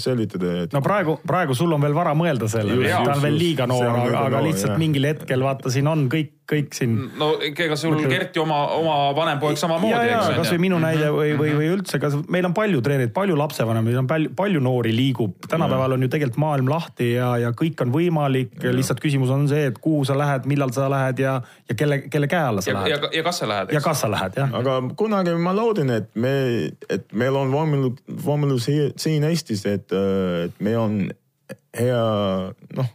selgitada, et no praegu, praegu sul on veel vara mõelda sellele, ta on veel liiga noor, aga, aga lihtsalt jah. mingil hetkel vaata, siin on kõik, kõik siin. no ega sul Mõtled- Gert ju oma, oma vanem poeg samamoodi, ja eks kasvõi minu näide või, või, või üldse, kas meil on palju treenereid, palju lapsevanemaid, on palju, palju noori liigub. tänapäeval on ju tegelikult maailm lahti ja, ja kõik on võimalik. lihtsalt küsimus on see, et kuhu sa lähed, millal sa lähed ja, ja kelle, kelle käe alla sa ja, lähed., ja kas sa lähed, ja kas sa lähed, jah. aga kunagi ma loodan, et me, et meil on võimalus, võimalus hier- siin Eestis, et, et meil on hea noh,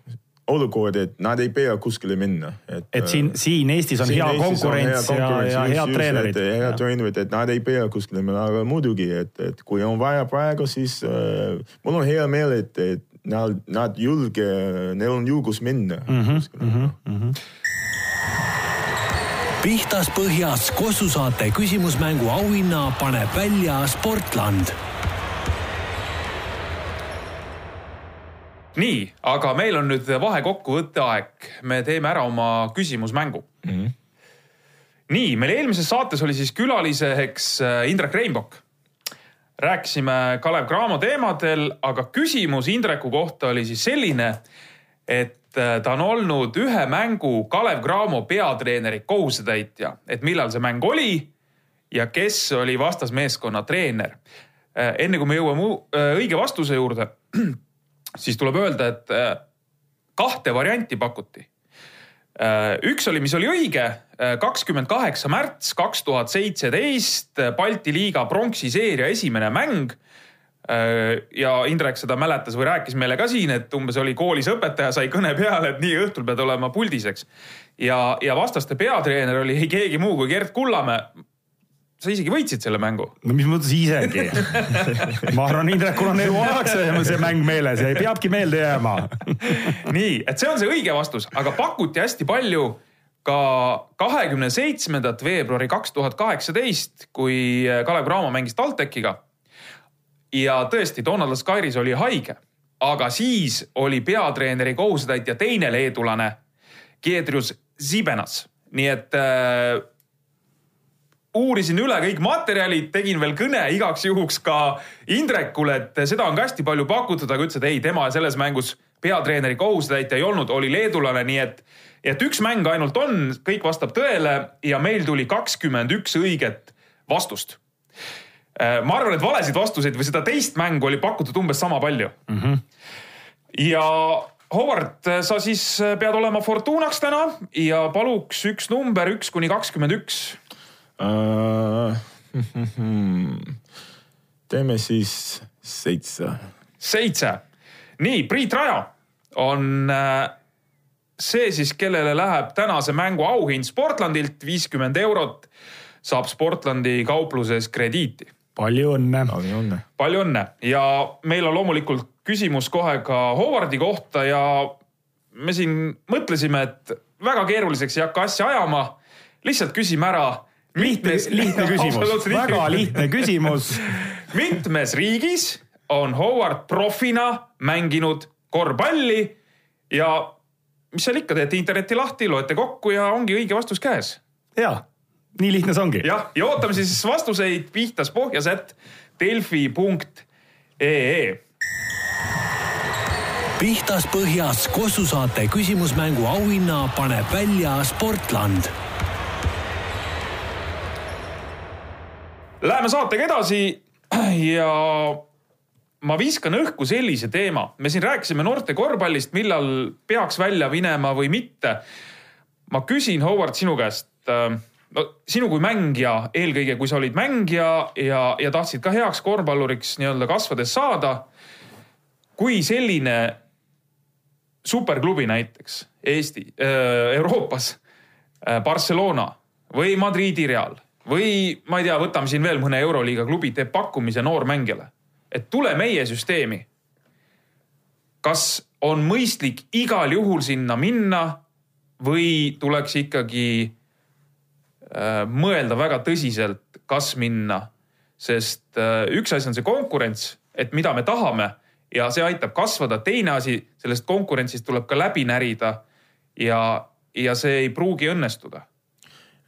olukord, et nad ei pea kuskile minna. et siin, siin Eestis on hea konkurents ja, ja head treenerid. head treenerid, et nad ei pea kuskile minema, aga muidugi, et, et kui on vaja praegu, siis äh, mul on hea meel, et, et nad, nad julge, neil on julgus minna mm. -hmm, mm -hmm. pihtas põhjas Kossu saate küsimusmängu auhinna paneb välja Sportland nii, aga meil on nüüd vahekokkuvõtte aeg, me teeme ära oma küsimusmängu mm. -hmm. nii, meil eelmises saates oli siis külaliseks äh, Indrek Reinbok. rääkisime Kalev Cramo teemadel, aga küsimus Indreku kohta oli siis selline, et äh, ta on olnud ühe mängu Kalev Cramo peatreeneri kohusetäitja, et millal see mäng oli ja kes oli vastasmeeskonna treener. enne kui me jõuame äh, õige vastuse juurde, siis tuleb öelda, et äh, kahte varianti pakuti. üks oli, mis oli õige, kakskümmend kaheksa märts kaks tuhat seitseteist, Balti liiga pronksiseeria esimene mäng. ja Indrek seda mäletas või rääkis meile ka siin, et umbes oli koolis õpetaja sai kõne peale, et nii õhtul pead olema puldis, eks. ja, ja vastaste peatreener oli ei keegi muu kui Gert Kullamäe. Sa isegi võitsid selle mängu no mis mõttes isegi? ma arvan, Indrekul on eluaeg see, see mäng meeles ja peabki meelde jääma. nii, et see on see õige vastus, aga pakuti hästi palju ka kahekümne seitsmendat veebruari kaks tuhat kaheksateist, kui Kalev Cramo mängis TalTechiga. ja tõesti, Donald Skairis oli haige, aga siis oli peatreeneri kohusetäitja teine leedulane, Giedrius Zibenas, nii et äh, uurisin üle kõik materjalid, tegin veel kõne igaks juhuks ka Indrekule, et seda on ka hästi palju pakutud, aga ütles, et ei, tema selles mängus peatreeneri kohusetäitja ei olnud, oli leedulane, nii et, et üks mäng ainult on, kõik vastab tõele ja meil tuli kakskümmend üks õiget vastust. ma arvan, et valesid vastuseid või seda teist mängu oli pakutud umbes sama palju mm. -hmm. ja Howard, sa siis pead olema Fortunaks täna ja paluks üks number üks kuni kakskümmend üks teeme siis seitse. seitse. nii, Priit Raja on äh, see siis, kellele läheb tänase mängu auhind Sportlandilt viiskümmend eurot, saab Sportlandi kaupluses krediiti. palju õnne. palju õnne. palju õnne ja meil on loomulikult küsimus kohe ka Howardi kohta ja me siin mõtlesime, et väga keeruliseks ei hakka asja ajama. lihtsalt küsime ära. lihtne, lihtne küsimus, väga lihtne küsimus. mitmes riigis on Howard profina mänginud korvpalli ja mis seal ikka, teete interneti lahti, loete kokku ja ongi õige vastus käes. ja, nii lihtne see ongi. jah, ja ootame siis vastuseid pihtas pohjasätt delfi.ee. pihtas põhjas Kossu saate küsimusmängu auhinna paneb välja Sportland Läheme saatega edasi ja ma viskan õhku sellise teema, me siin rääkisime noorte korvpallist, millal peaks välja minema või mitte. ma küsin, Howard, sinu käest, no sinu kui mängija, eelkõige kui sa olid mängija ja, ja tahtsid ka heaks korvpalluriks nii-öelda kasvades saada. kui selline superklubi näiteks Eesti, Euroopas, Barcelona või Madridi Real või ma ei tea, võtame siin veel mõne Euroliiga klubi, teeb pakkumise noormängijale, et tule meie süsteemi. kas on mõistlik igal juhul sinna minna või tuleks ikkagi äh, mõelda väga tõsiselt, kas minna. sest äh, üks asi on see konkurents, et mida me tahame ja see aitab kasvada. teine asi, sellest konkurentsist tuleb ka läbi närida ja, ja see ei pruugi õnnestuda.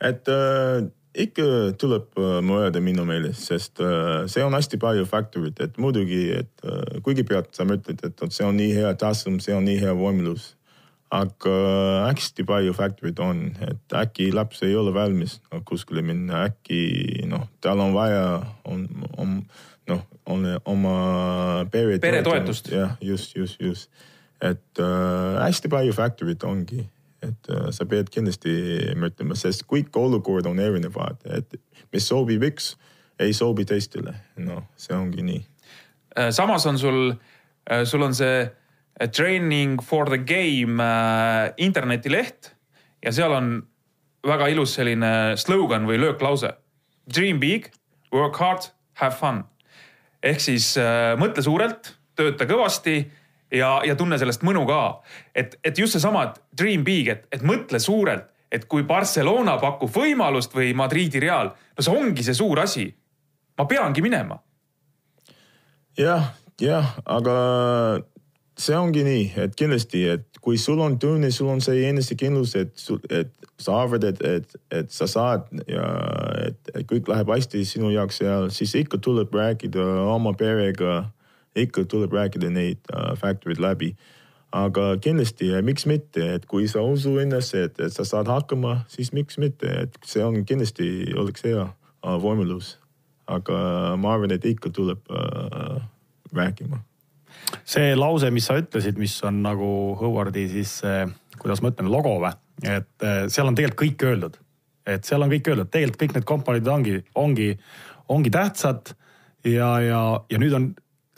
et äh, ikka tuleb äh, mõelda minu meelest, sest äh, see on hästi palju faktorit, et muidugi, et äh, kõigepealt sa mõtled, et see on nii hea tasum, see on nii hea võimalus aga hästi palju faktorid on, et äkki laps ei ole valmis no, kuskile minna, äkki noh, tal on vaja, on, on noh, on oma pere. peretoetust. jah, just, just, just, et äh, hästi palju faktorid ongi, et äh, sa pead kindlasti mõtlema, sest kõik olukord on erinevad, et mis sobib üks, ei sobi teistele, noh, see ongi nii. Äh, samas on sul, sul on see Training for the game äh, internetileht ja seal on väga ilus selline slogan või lööklause. Dream big, work hard, have fun. ehk siis äh, mõtle suurelt, tööta kõvasti ja, ja tunne sellest mõnu ka. et, et just seesama, et dream big, et, et mõtle suurelt, et kui Barcelona pakub võimalust või Madridi Real, no see ongi see suur asi. ma peangi minema. jah, jah, aga see ongi nii, et kindlasti, et kui sul on tunne, sul on see enesekindlus, et, et sa arvad, et, et, et sa saad ja et, et kõik läheb hästi sinu jaoks seal, siis ikka tuleb rääkida oma perega, ikka tuleb rääkida neid uh, faktorid läbi. aga kindlasti, miks mitte, et kui sa usu endasse, et, sa saad hakkama, siis miks mitte, et see on kindlasti oleks hea uh, võimalus. aga ma arvan, et ikka tuleb uh, rääkima see lause, mis sa ütlesid, mis on nagu Howardi siis, kuidas ma ütlen, logo või? et eh, seal on tegelikult kõik öeldud. et seal on kõik öeldud, tegelikult kõik need komponendid ongi, ongi, ongi tähtsad ja, ja, ja nüüd on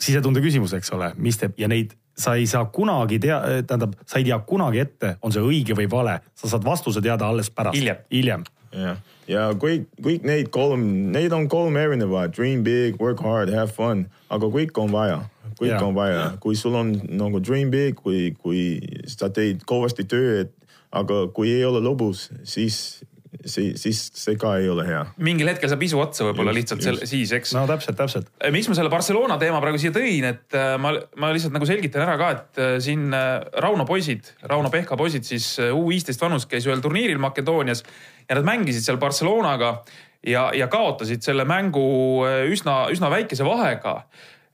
sisetunde küsimus, eks ole, mis teeb ja neid sa ei saa kunagi tea, tähendab, sa ei tea kunagi ette, on see õige või vale, sa saad vastuse teada alles pärast. hiljem, hiljem. jah, ja kõik, kõik neid kolm, neid on kolm erinevat, dream big, work hard, have fun, aga kõik on vaja kõik yeah. on vaja, kui sul on nagu dream big, kui, kui sa teed kõvasti tööd, aga kui ei ole lõbus, siis siis, siis see ka ei ole hea. mingil hetkel saab isu otsa võib-olla lihtsalt just. selle, siis, eks. no täpselt, täpselt. Äh, miks ma selle Barcelona teema praegu siia tõin, et äh, ma, ma lihtsalt nagu selgitan ära ka, et äh, siin Rauno poisid, Rauno Pehka poisid siis U15 vanus käis ühel turniiril Makedoonias ja nad mängisid seal Barcelonaga ja, ja kaotasid selle mängu üsna, üsna väikese vahega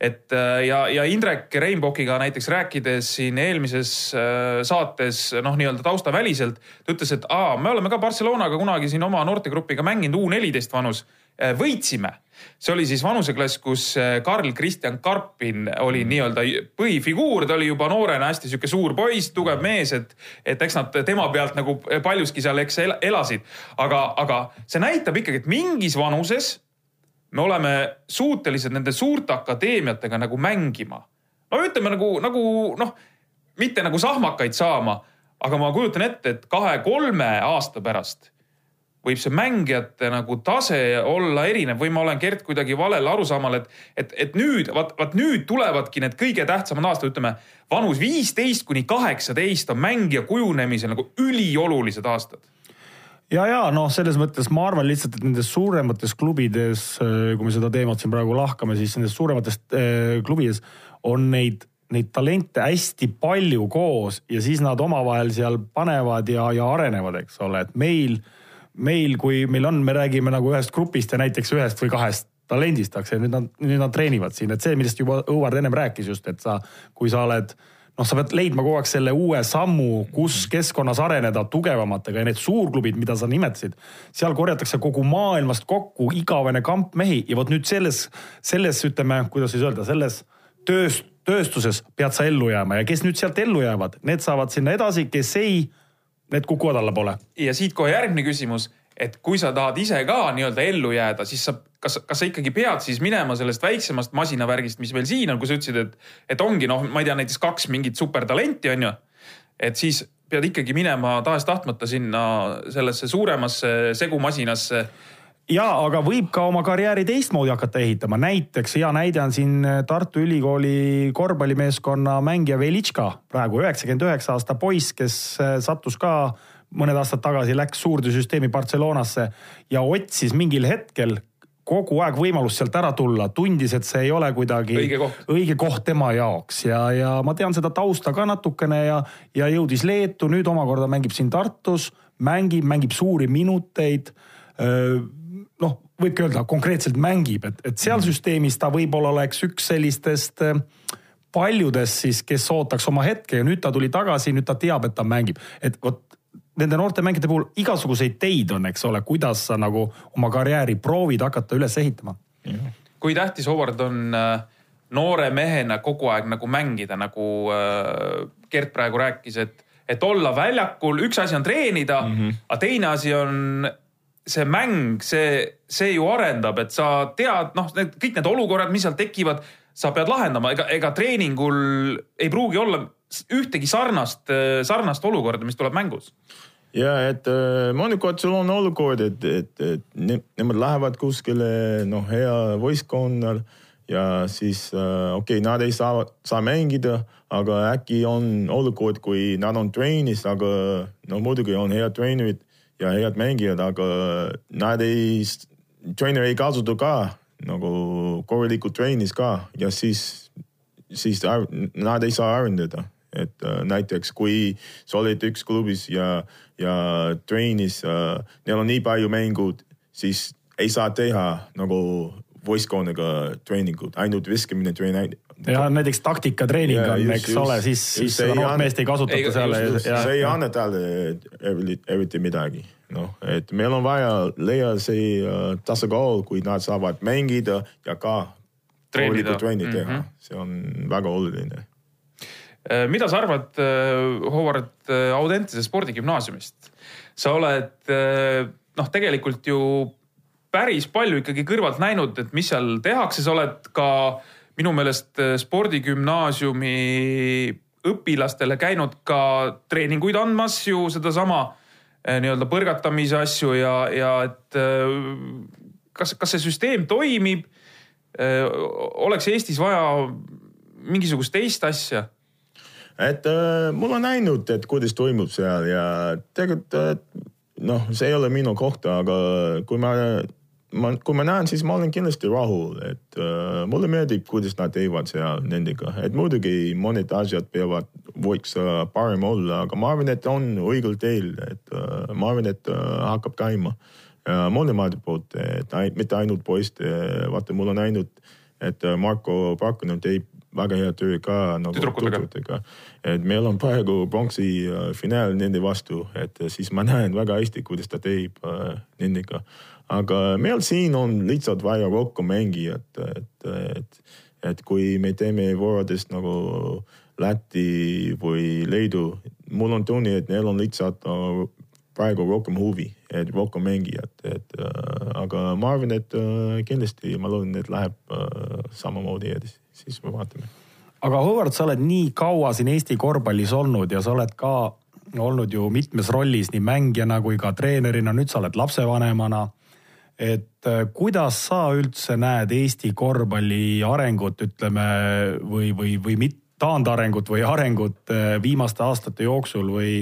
et äh, ja, ja Indrek Reinbokiga näiteks rääkides siin eelmises äh, saates noh, nii-öelda taustaväliselt, ta ütles, et aa, me oleme ka Barcelonaga kunagi siin oma noortegrupiga mänginud U neliteist vanus, äh, võitsime. see oli siis vanuseklass, kus Karl Kristjan Karpin oli nii-öelda põhifiguur, ta oli juba noorena hästi sihuke suur poiss, tugev mees, et, et eks nad tema pealt nagu paljuski seal, eks elasid. aga, aga see näitab ikkagi, et mingis vanuses me oleme suutelised nende suurte akadeemiatega nagu mängima. no ütleme nagu, nagu noh, mitte nagu sahmakaid saama, aga ma kujutan ette, et kahe-kolme aasta pärast võib see mängijate nagu tase olla erinev või ma olen Gert kuidagi valel arusaamal, et, et, et nüüd, vaat, vaat nüüd tulevadki need kõige tähtsamad aastad, ütleme vanus viisteist kuni kaheksateist on mängija kujunemisel nagu üliolulised aastad ja, ja noh, selles mõttes ma arvan lihtsalt, et nendes suuremates klubides, äh, kui me seda teemat siin praegu lahkame, siis nendes suuremates äh, klubides on neid, neid talente hästi palju koos ja siis nad omavahel seal panevad ja, ja arenevad, eks ole, et meil, meil, kui meil on, me räägime nagu ühest grupist ja näiteks ühest või kahest talendist, aga nüüd nad, nüüd nad treenivad siin, et see, millest juba Õuard ennem rääkis just, et sa, kui sa oled noh, sa pead leidma kogu aeg selle uue sammu, kus keskkonnas areneda tugevamatega ja need suurklubid, mida sa nimetasid, seal korjatakse kogu maailmast kokku igavene kamp mehi ja vot nüüd selles, selles ütleme, kuidas siis öelda, selles tööst, tööstuses pead sa ellu jääma ja kes nüüd sealt ellu jäävad, need saavad sinna edasi, kes ei, need kukuvad allapoole. ja siit kohe järgmine küsimus, et kui sa tahad ise ka nii-öelda ellu jääda, siis sa kas, kas sa ikkagi pead siis minema sellest väiksemast masinavärgist, mis meil siin on, kui sa ütlesid, et, et ongi noh, ma ei tea, näiteks kaks mingit supertalenti on ju. et siis pead ikkagi minema tahes-tahtmata sinna sellesse suuremasse segumasinasse ja aga võib ka oma karjääri teistmoodi hakata ehitama, näiteks hea näide on siin Tartu Ülikooli korvpallimeeskonna mängija Velitška, praegu üheksakümmend üheksa aasta poiss, kes sattus ka mõned aastad tagasi läks suurde süsteemi Barcelonasse ja otsis mingil hetkel kogu aeg võimalust sealt ära tulla, tundis, et see ei ole kuidagi Õige koht. õige koht tema jaoks ja, ja ma tean seda tausta ka natukene ja, ja jõudis Leetu, nüüd omakorda mängib siin Tartus, mängib, mängib suuri minuteid. Noh, võibki öelda konkreetselt mängib, et, et seal süsteemis ta võib-olla oleks üks sellistest äh, paljudest siis, kes ootaks oma hetke ja nüüd ta tuli tagasi, nüüd ta teab, et ta mängib, et vot nende noorte mängijate puhul igasuguseid teid on, eks ole, kuidas sa nagu oma karjääri proovid hakata üles ehitama. kui tähtis, Howard, on äh, noore mehena kogu aeg nagu mängida, nagu äh, Gert praegu rääkis, et, et olla väljakul, üks asi on treenida mm, -hmm. aga teine asi on see mäng, see, see ju arendab, et sa tead, noh, need kõik need olukorrad, mis seal tekivad, sa pead lahendama, ega, ega treeningul ei pruugi olla ühtegi sarnast, sarnast olukorda, mis tuleb mängus. Ja et äh, mõnikord sul on olukord, et, et, et ne, nemad lähevad kuskile noh, hea võistkonnal ja siis äh, okei okay,, nad ei saa, saa mängida, aga äkki on olukord, kui nad on treenis, aga no muidugi on head treenerid ja head mängijad, aga nad ei, treener ei kasuta ka nagu korralikult treenis ka ja siis, siis nad ei saa arendada et äh, näiteks kui sa oled üks klubis ja, ja treenis äh,, neil on nii palju mängud, siis ei saa teha nagu võistkonnaga treeningut, ainult viskamine treen-. Ja näiteks taktikatreening on, eks just, ole, siis, siis seda noort meest ei kasutata seal. see ei anna talle eriti midagi, noh, et meil on vaja leia see uh, tasakaal, kui nad saavad mängida ja ka treenida, trenni teha mm, -hmm. see on väga oluline Äh, mida sa arvad, äh, Howard, äh, Audentese spordigümnaasiumist? sa oled noh, tegelikult ju päris palju ikkagi kõrvalt näinud, et mis seal tehakse, sa oled ka minu meelest spordigümnaasiumi õpilastele käinud ka treeninguid andmas ju sedasama nii-öelda põrgatamise asju ja, ja et kas, kas see süsteem toimib? oleks Eestis vaja mingisugust teist asja? et äh, mul on näinud, et kuidas toimub seal ja tegelikult äh, noh, see ei ole minu koht, aga kui ma, ma, kui ma näen, siis ma olen kindlasti rahul, et äh, mulle meeldib, kuidas nad teevad seal nendega, et muidugi mõned asjad peavad, võiks äh, parem olla, aga ma arvan, et on õigel teel, et äh, ma arvan, et äh, hakkab käima äh, mõlemate poolt, et mitte ainult poiste, vaata, mul on ainult, et äh, Marko Pakkonen teeb väga hea töö ka nagu tüdrukutega. et meil on praegu pronksi uh, finaal nende vastu, et uh, siis ma näen väga hästi, kuidas ta teeb uh, nendega. Aga meil siin on lihtsalt vaja rohkem mängijat, et, et, et kui me teeme võrreldes nagu Läti või Leedu, mul on tunne, et neil on lihtsalt uh, praegu rohkem huvi, et rohkem mängijat, et äh, aga ma arvan, et äh, kindlasti ma loodan, et läheb äh, samamoodi edasi siis me vaatame. aga Howard, sa oled nii kaua siin Eesti korvpallis olnud ja sa oled ka olnud ju mitmes rollis nii mängijana kui ka treenerina, nüüd sa oled lapsevanemana. Et äh, kuidas sa üldse näed Eesti korvpalli arengut, ütleme või, või, või mitte taandarengut või arengut äh, viimaste aastate jooksul või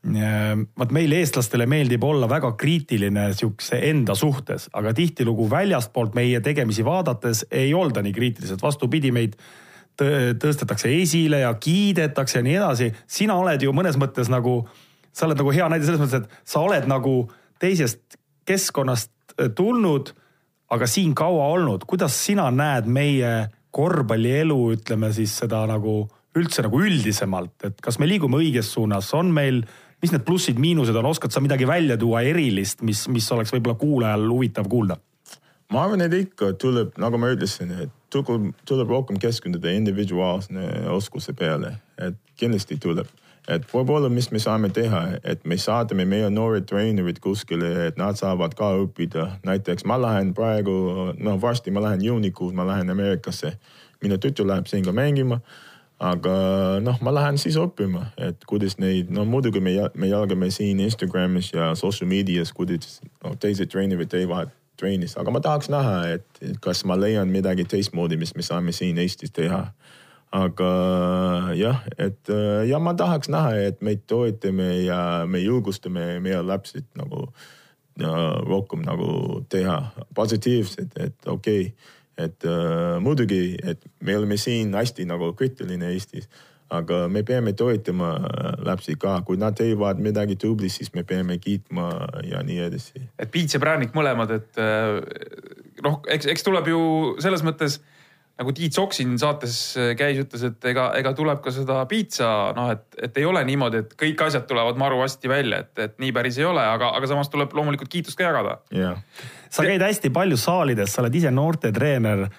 vaat meil, eestlastele meeldib olla väga kriitiline sihukese enda suhtes, aga tihtilugu väljastpoolt meie tegemisi vaadates ei olda nii kriitilised, vastupidi, meid tõstetakse esile ja kiidetakse ja nii edasi. sina oled ju mõnes mõttes nagu, sa oled nagu hea näide selles mõttes, et sa oled nagu teisest keskkonnast äh, tulnud, aga siin kaua olnud. kuidas sina näed meie korvpallielu, ütleme siis seda nagu üldse nagu üldisemalt, et kas me liigume õiges suunas, on meil mis need plussid-miinused on, oskad sa midagi välja tuua erilist, mis, mis oleks võib-olla kuulajal huvitav kuulda? ma arvan, et ikka tuleb, nagu ma ütlesin, et tuleb, tuleb rohkem keskenduda individuaalse oskuse peale, et kindlasti tuleb. Et võib-olla, mis me saame teha, et me saadame meie noored treenerid kuskile, et nad saavad ka õppida. näiteks ma lähen praegu, noh varsti ma lähen juunikuus, ma lähen Ameerikasse. minu tütar läheb siin ka mängima aga noh, ma lähen siis õppima, et kuidas neid, no muidugi me, me jagame siin Instagramis ja social medias, kuidas no, teised treenerid teevad treenis, aga ma tahaks näha, et kas ma leian midagi teistmoodi, mis me saame siin Eestis teha. Aga jah, et äh, ja ma tahaks näha, et meid toetame ja me julgustame meie lapsi nagu ja rohkem nagu teha positiivset, et okei okay, et äh, muidugi, et me oleme siin hästi nagu kriitiline Eestis, aga me peame toetama lapsi ka, kui nad teevad midagi tubli, siis me peame kiitma ja nii edasi. et Piits ja Präänik mõlemad, et äh, noh, eks, eks tuleb ju selles mõttes nagu Tiit Sokk siin saates käis, ütles, et ega, ega tuleb ka seda piitsa, noh, et, et ei ole niimoodi, et kõik asjad tulevad maru hästi välja, et, et nii päris ei ole, aga, aga samas tuleb loomulikult kiitust ka jagada. jah, sa käid hästi palju saalides, sa oled ise noortetreener.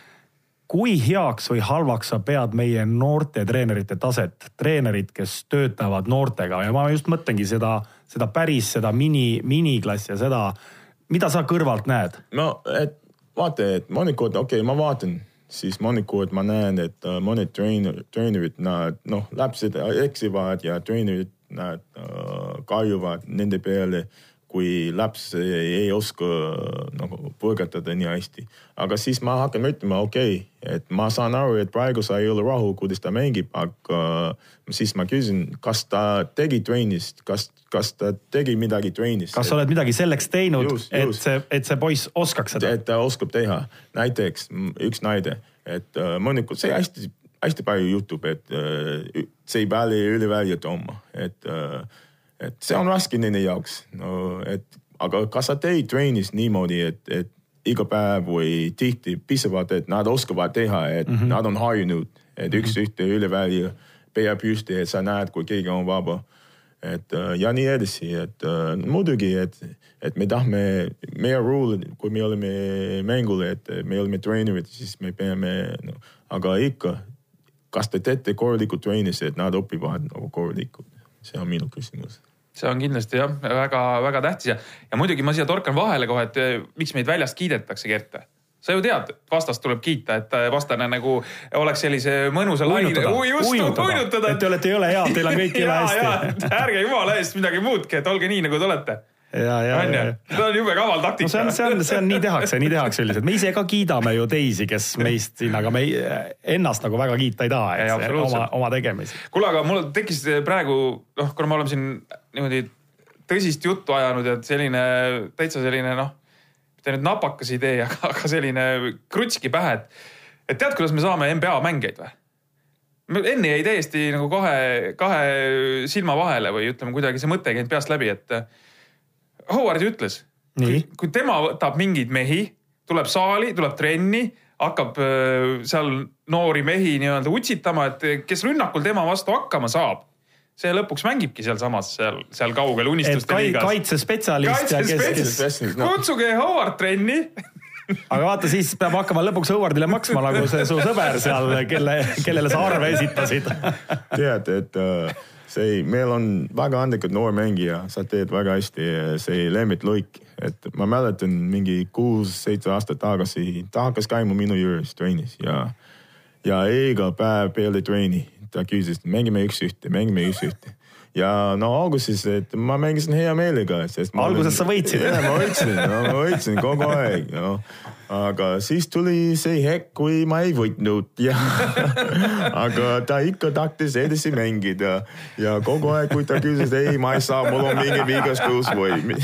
kui heaks või halvaks sa pead meie noortetreenerite taset, treenerid, kes töötavad noortega ja ma just mõtlengi seda, seda päris, seda mini, miniklassi ja seda, mida sa kõrvalt näed? no et vaata, et mõnikord, okei okay,, ma vaatan, siis mõnikord ma näen, et uh, mõned treener, treenerid, nad noh, lapsed eksivad ja treenerid, nad uh, karjuvad nende peale kui laps ei, oska nagu põrgatada nii hästi. aga siis ma hakkan ütlema, okei okay,, et ma saan aru, et praegu sa ei ole rahul, kuidas ta mängib, aga siis ma küsin, kas ta tegi trennis, kas, kas ta tegi midagi trennis. kas sa oled midagi selleks teinud, et see, et see poiss oskaks seda? et ta oskab teha, näiteks üks näide, et uh, mõnikord see hästi hästi palju juhtub, et uh, see ei pääle üle välja tooma, et uh, et see on raske nende jaoks, no et aga kas sa teed trennis niimoodi, et, et iga päev või tihti piisavalt, et nad oskavad teha, et mm -hmm. nad on harjunud, et üks-ühte üle välja, pea püsti, et sa näed, kui keegi on vaba. et ja nii edasi, et uh, muidugi, et, et me tahame, meie rule, kui me oleme mängul, et me oleme treenerid, siis me peame no,, aga ikka, kas te teete korralikult trennis, et nad õpivad nagu korralikult, see on minu küsimus see on kindlasti jah, väga-väga tähtis ja, ja muidugi ma siia torkan vahele kohe, et eh, miks meid väljast kiidetakse, Gert sa ju tead, vastast tuleb kiita, et eh, vastane nagu oleks sellise mõnusa laine. uinutada, et te olete jõle head, teil on kõik jõle hästi. ärge jumala eest midagi muudki, et olge nii, nagu te olete ja, ja, ja. see on jube kaval taktika no. see on, see on, see on nii tehakse, nii tehakse üldiselt, me ise ka kiidame ju teisi, kes meist siin, aga me ei, ennast nagu väga kiita ei taha, eks, oma, oma tegemisi. kuule, aga mul tekkis praegu, noh, kuna me oleme siin niimoodi tõsist juttu ajanud ja selline täitsa selline noh, mitte nüüd napakas idee, aga, aga selline krutski pähe, et, et tead, kuidas me saame NBA mängijaid või? enne jäi täiesti nagu kahe, kahe silma vahele või ütleme kuidagi see mõte ei käinud peast läbi, et Howard ütles, kui tema võtab mingeid mehi, tuleb saali, tuleb trenni, hakkab seal noori mehi nii-öelda utsitama, et kes rünnakul tema vastu hakkama saab see lõpuks mängibki sealsamas seal, seal kaugel unistuste liigas. kaitsespetsialist ja kes, kes. kutsuge Howard trenni. Aga vaata, siis peab hakkama lõpuks Howardile maksma nagu see su sõber seal, kelle, kellele sa arve esitasid. Tead, et uh, see, meil on väga andekas noormängija, sa teed väga hästi, see Lembit Luik, et ma mäletan mingi kuus-seitse aastat tagasi, ta hakkas käima minu juures trennis ja, ja iga päev peale trenni ta küsis, mängime üks-ühte, mängime üks-ühte ja no alguses, et ma mängisin hea meelega, sest. alguses olin, sa võitsid. jah, ma võitsin no,, ma võitsin kogu aeg, no aga siis tuli see hetk, kui ma ei võitnud ja aga ta ikka tahtis edasi mängida ja kogu aeg, kui ta küsis, ei, ma ei saa, mul on mingi vigastus või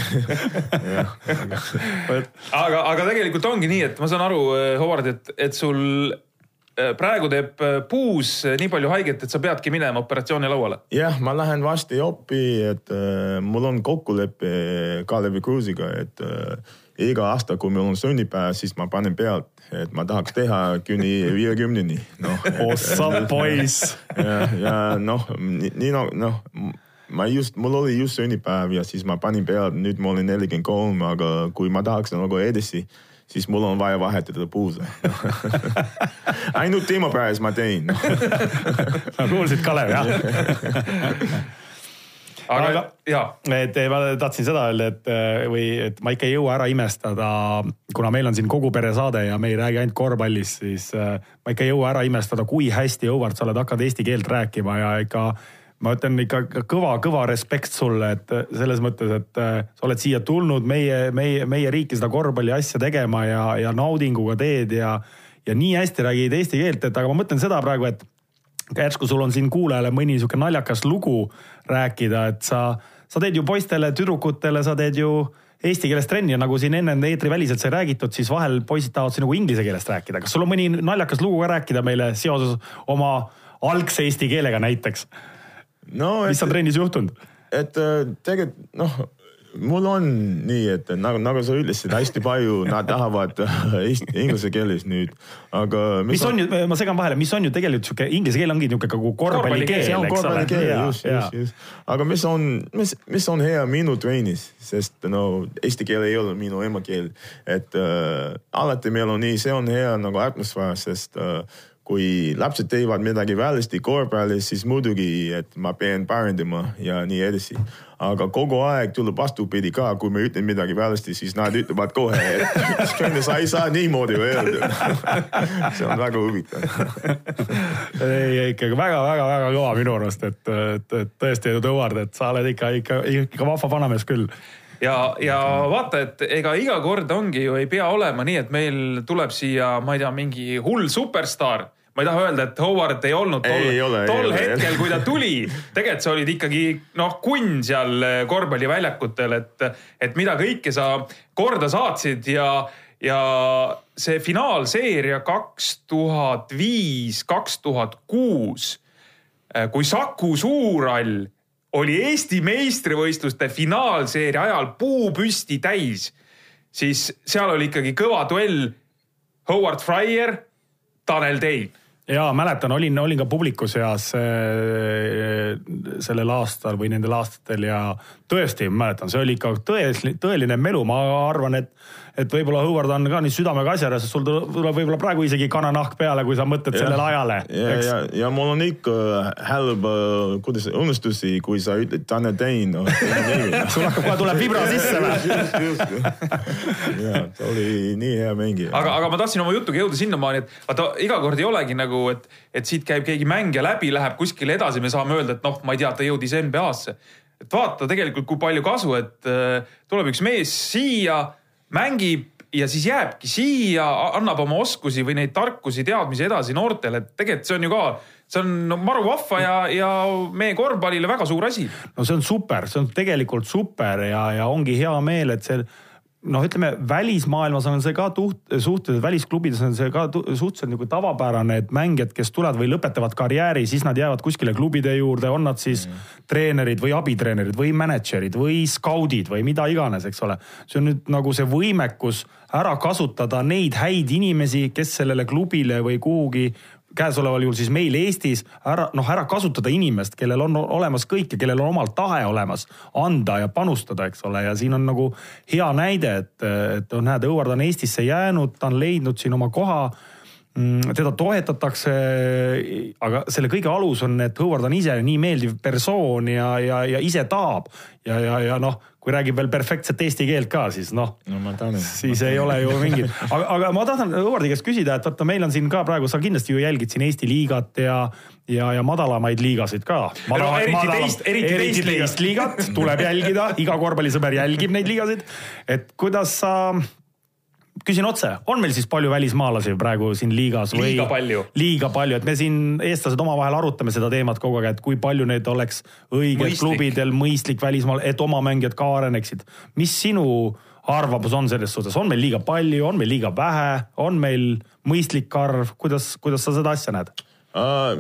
aga, aga tegelikult ongi nii, et ma saan aru, Howard, et, et sul praegu teeb äh, puus nii palju haiget, et sa peadki minema operatsioonilauale. jah, ma lähen varsti oppi, et äh, mul on kokkulepe Kalevi Kruusiga, et äh, iga aasta, kui meil on sünnipäev, siis ma panen pealt, et ma tahaks teha kuni viiekümneni, noh. ossa poiss. ja, ja noh, nii noh, noh ma just, mul oli just sünnipäev ja siis ma panin pealt, nüüd ma olen nelikümmend kolm, aga kui ma tahaks nagu edasi, siis mul on vaja vahetada puuse ainult tema pärast ma teen sa kuulsid, Kalev, jah? aga, aga jaa. et ma tahtsin seda öelda, et või et ma ikka ei jõua ära imestada, kuna meil on siin kogu pere saade ja me ei räägi ainult korvpallist, siis äh, ma ikka ei jõua ära imestada, kui hästi, Howard, sa oled hakanud eesti keelt rääkima ja ikka ma ütlen ikka kõva-kõva respekt sulle, et selles mõttes, et äh, sa oled siia tulnud meie, meie, meie riiki seda korvpalli asja tegema ja, ja naudinguga teed ja, ja nii hästi räägid eesti keelt, et aga ma mõtlen seda praegu, et järsku sul on siin kuulajale mõni sihuke naljakas lugu rääkida, et sa, sa teed ju poistele, tüdrukutele, sa teed ju eesti keeles trenni ja nagu siin enne eetriväliselt sai räägitud, siis vahel poisid tahavad siin nagu inglise keelest rääkida. kas sul on mõni naljakas lugu ka rääkida meile seoses oma algse eesti keelega näiteks no,? mis on trennis juhtunud? et äh, tegelikult noh mul on nii, et nagu, nagu sa ütlesid, hästi palju nad tahavad eesti, inglise keeles nüüd, aga. mis on, on ju, ma segan vahele, mis on ju tegelikult sihuke, inglise keel ongi nihuke nagu korvpallikeel, eks ole. just, just, just. aga mis on, mis, mis on hea minu trennis, sest no eesti keel ei ole minu emakeel, et äh, alati meil on nii, see on hea nagu atmosfäär, sest äh, kui lapsed teevad midagi valesti korvpallis, siis muidugi, et ma pean parandama ja nii edasi. aga kogu aeg tuleb vastupidi ka, kui me ütleme midagi valesti, siis nad ütlevad kohe, et sa ei saa niimoodi öelda. See on väga huvitav. Ei, ikkagi väga-väga-väga kõva minu arust, et, et, et tõesti, Eduard, et sa oled ikka, ikka, ikka vahva vanamees küll. Ja, ja vaata, et ega iga kord ongi ju ei pea olema nii, et meil tuleb siia, ma ei tea, mingi hull superstaar ma ei taha öelda, et Howard ei olnud tol, ei, ole, tol ei hetkel, kui ta tuli. tegelikult sa olid ikkagi noh, kunn seal eh, korvpalliväljakutel, et, et mida kõike sa korda saatsid ja, ja see finaalseeria kaks tuhat viis, kaks tuhat kuus, eh, kui Saku Suurhall oli Eesti meistrivõistluste finaalseeria ajal puu püsti täis, siis seal oli ikkagi kõva duell Howard Fryer, Tanel Tein ja mäletan, olin, olin ka publiku seas äh, sellel aastal või nendel aastatel ja tõesti mäletan, see oli ikka tõeline, tõeline melu, ma arvan, et et võib-olla Howard on ka nii südamega asjarõõs, sest sul tuleb võib-olla praegu isegi kananahk peale, kui sa mõtled ja, sellele ajale. ja, ja, ja mul on ikka halb, kuidas õnnestusi, kui sa ütled Tanel Tein no,. sul hakkab kohe, tuleb vibra sisse või? ja, ta oli nii hea mängija. aga, aga ma tahtsin oma jutuga jõuda sinnamaani, et vaata iga kord ei olegi nagu, et, et siit käib keegi mängija läbi, läheb kuskile edasi, me saame öelda, et noh, ma ei tea, ta jõudis NBA-sse et vaata tegelikult, kui palju kasu, et äh, tuleb üks mees siia mängib ja siis jääbki siia, annab oma oskusi või neid tarkusi, teadmisi edasi noortele, et tegelikult see on ju ka, see on no, maru vahva ja, ja meie korvpallile väga suur asi. no see on super, see on tegelikult super ja, ja ongi hea meel, et see noh, ütleme välismaailmas on see ka tuht, suhteliselt, välisklubides on see ka suhteliselt nagu tavapärane, et mängijad, kes tulevad või lõpetavad karjääri, siis nad jäävad kuskile klubide juurde, on nad siis mm. treenerid või abitreenerid või mänedžerid või skaudid või mida iganes, eks ole. see on nüüd nagu see võimekus ära kasutada neid häid inimesi, kes sellele klubile või kuhugi käesoleval juhul siis meil Eestis ära, noh, ära kasutada inimest, kellel on olemas kõik ja kellel on omal tahe olemas anda ja panustada, eks ole, ja siin on nagu hea näide, et, et näed, Õuard on Eestisse jäänud, ta on leidnud siin oma koha mm, teda toetatakse, aga selle kõige alus on, et Howard on ise nii meeldiv persoon ja, ja, ja ise tahab ja, ja, ja noh, kui räägib veel perfektset eesti keelt ka, siis noh no, no, siis ei ole ju mingit, aga, aga ma tahan Howardi käest küsida, et vaata, meil on siin ka praegu, sa kindlasti ju jälgid siin Eesti liigat ja, ja, ja madalamaid liigasid ka. No, eriti madala, teist, eriti, eriti teist, liigat tuleb jälgida, iga korvpallisõber jälgib neid liigasid. et kuidas sa küsin otse, on meil siis palju välismaalasi praegu siin liigas või? liiga palju. liiga palju, et me siin, eestlased omavahel arutame seda teemat kogu aeg, et kui palju neid oleks õiged klubidel mõistlik välismaal, et oma mängijad ka areneksid. mis sinu arvamus on selles suhtes, on meil liiga palju, on meil liiga vähe, on meil mõistlik arv, kuidas, kuidas sa seda asja näed?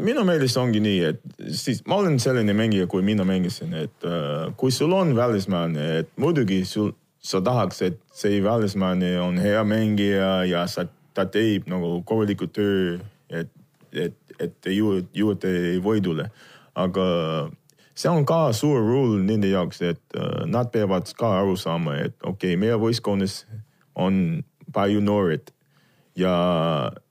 Minu meelest ongi nii, et siis ma olen selline mängija, kui mina mängisin, et uh, kui sul on välismaalane, et muidugi sul sa tahaks, et see välismaalane on hea mängija ja sa, ta teeb nagu korraliku töö, et, et, et te jõuate võidule. aga see on ka suur roll nende jaoks, et uh, nad peavad ka aru saama, et okei okay,, meie võistkonnas on palju noored ja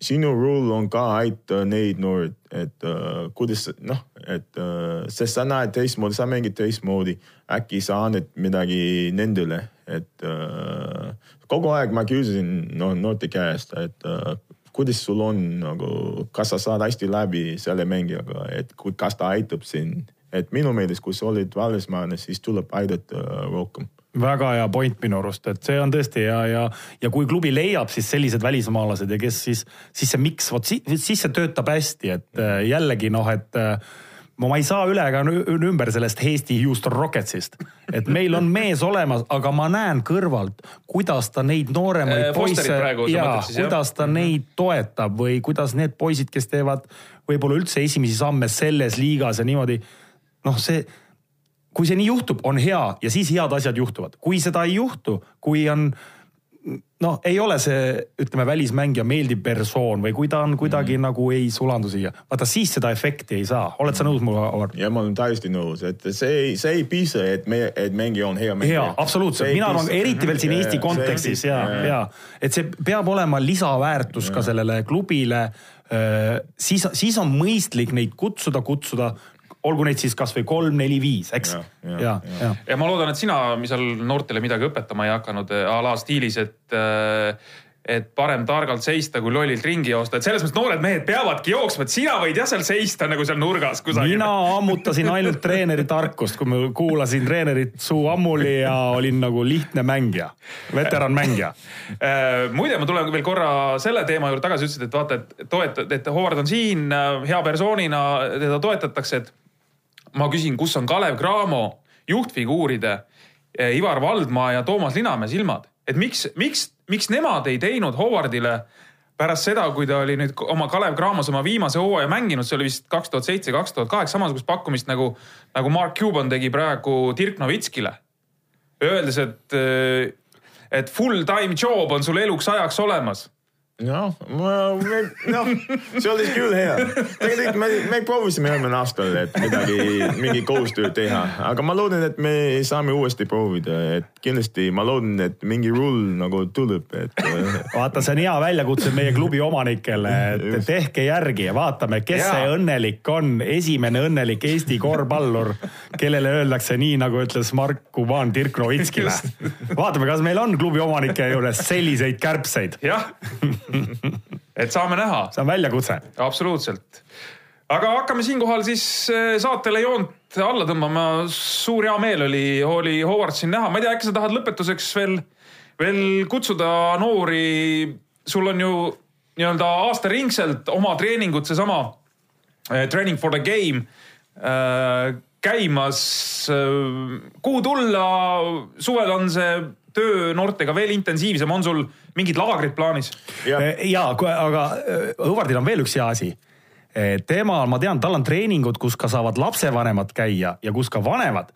sinu roll on ka aita neid noored, et uh, kuidas noh, et uh, sest sa näed teistmoodi, sa mängid teistmoodi, äkki sa annad midagi nendele et äh, kogu aeg ma küsisin no, noorte käest, et äh, kuidas sul on nagu, kas sa saad hästi läbi selle mängijaga, et kas ta aitab sind, et minu meelest, kui sa oled välismaalane, siis tuleb aidata äh, rohkem. Väga hea point minu arust, et see on tõesti ja, ja, ja kui klubi leiab siis sellised välismaalased ja kes siis, siis see miks, vot siis see töötab hästi, et äh, jällegi noh, et äh, ma ei saa üle ega ümber sellest Eesti Houston Rocketsist. et meil on mees olemas, aga ma näen kõrvalt, kuidas ta neid nooremaid äh, poisse ja kuidas ta mhm. neid toetab või kuidas need poisid, kes teevad võib-olla üldse esimesi samme selles liigas ja niimoodi. noh, see, kui see nii juhtub, on hea ja siis head asjad juhtuvad. kui seda ei juhtu, kui on noh, ei ole see, ütleme, välismängija meeldiv persoon või kui ta on kuidagi mm. nagu ei sulandu siia, vaata siis seda efekti ei saa. oled sa nõus minuga, Avar? ja ma olen täiesti nõus, et see ei, see ei piisa, et me, et mängija on hea mängija. jaa, absoluutselt, mina arvan eriti veel siin Eesti kontekstis ja, ja et see peab olema lisaväärtus ja. ka sellele klubile siis, siis on mõistlik neid kutsuda, kutsuda olgu neid siis kasvõi kolm, neli, viis, eks. ja, ja, ja. ja ma loodan, et sina seal noortele midagi õpetama ei hakanud a la stiilis, et äh, et parem targalt seista, kui lollilt ringi joosta, et selles mõttes noored mehed peavadki jooksma, et sina võid jah seal seista nagu seal nurgas kusagil. mina ammutasin ainult treeneri tarkust, kui ma kuulasin treenerit suu ammuli ja olin nagu lihtne mängija, veteranmängija äh, muide, ma tulen veel korra selle teema juurde tagasi, ütlesid, et vaata, et toetad, et Howard on siin äh, hea persoonina, teda toetatakse, et ma küsin, kus on Kalev Cramo juhtfiguuride eh, Ivar Valdmaa ja Toomas Linamäe silmad, et miks, miks, miks nemad ei teinud Howardile pärast seda, kui ta oli nüüd oma Kalev Cramos oma viimase hooaja mänginud, see oli vist kaks tuhat seitse, kaks tuhat kaheksa, samasugust pakkumist nagu, nagu Mark Cuban tegi praegu Dirk Novitskile. Öeldes, et, eh, et full time job on sul eluks ajaks olemas ma, noh, see oli küll hea. tegelikult me, me proovisime eelmine aastal, et midagi, mingi koostööd teha, aga ma loodan, et me saame uuesti proovida, et kindlasti ma loodan, et mingi rull nagu tuleb, et. Vaata, see on hea väljakutse meie klubi omanikele, et tehke järgi ja vaatame, kes ja. see õnnelik on, esimene õnnelik Eesti korvpallur, kellele öeldakse nii, nagu ütles Mark Kuban Dirk Novitskile. vaatame, kas meil on klubi omanike juures selliseid kärbseid. jah et saame näha. see on väljakutse. absoluutselt. aga hakkame siinkohal siis eh, saatele joont alla tõmbama. suur hea meel oli, oli Howard siin näha, ma ei tea, äkki sa tahad lõpetuseks veel, veel kutsuda noori. sul on ju nii-öelda aastaringselt oma treeningud, seesama eh, training for the game äh, käimas. kuhu tulla, suvel on see töö noortega veel intensiivsem, on sul mingid laagrid plaanis? ja, ja, aga Hõvardil on veel üks hea asi. temal, ma tean, tal on treeningud, kus ka saavad lapsevanemad käia ja kus ka vanemad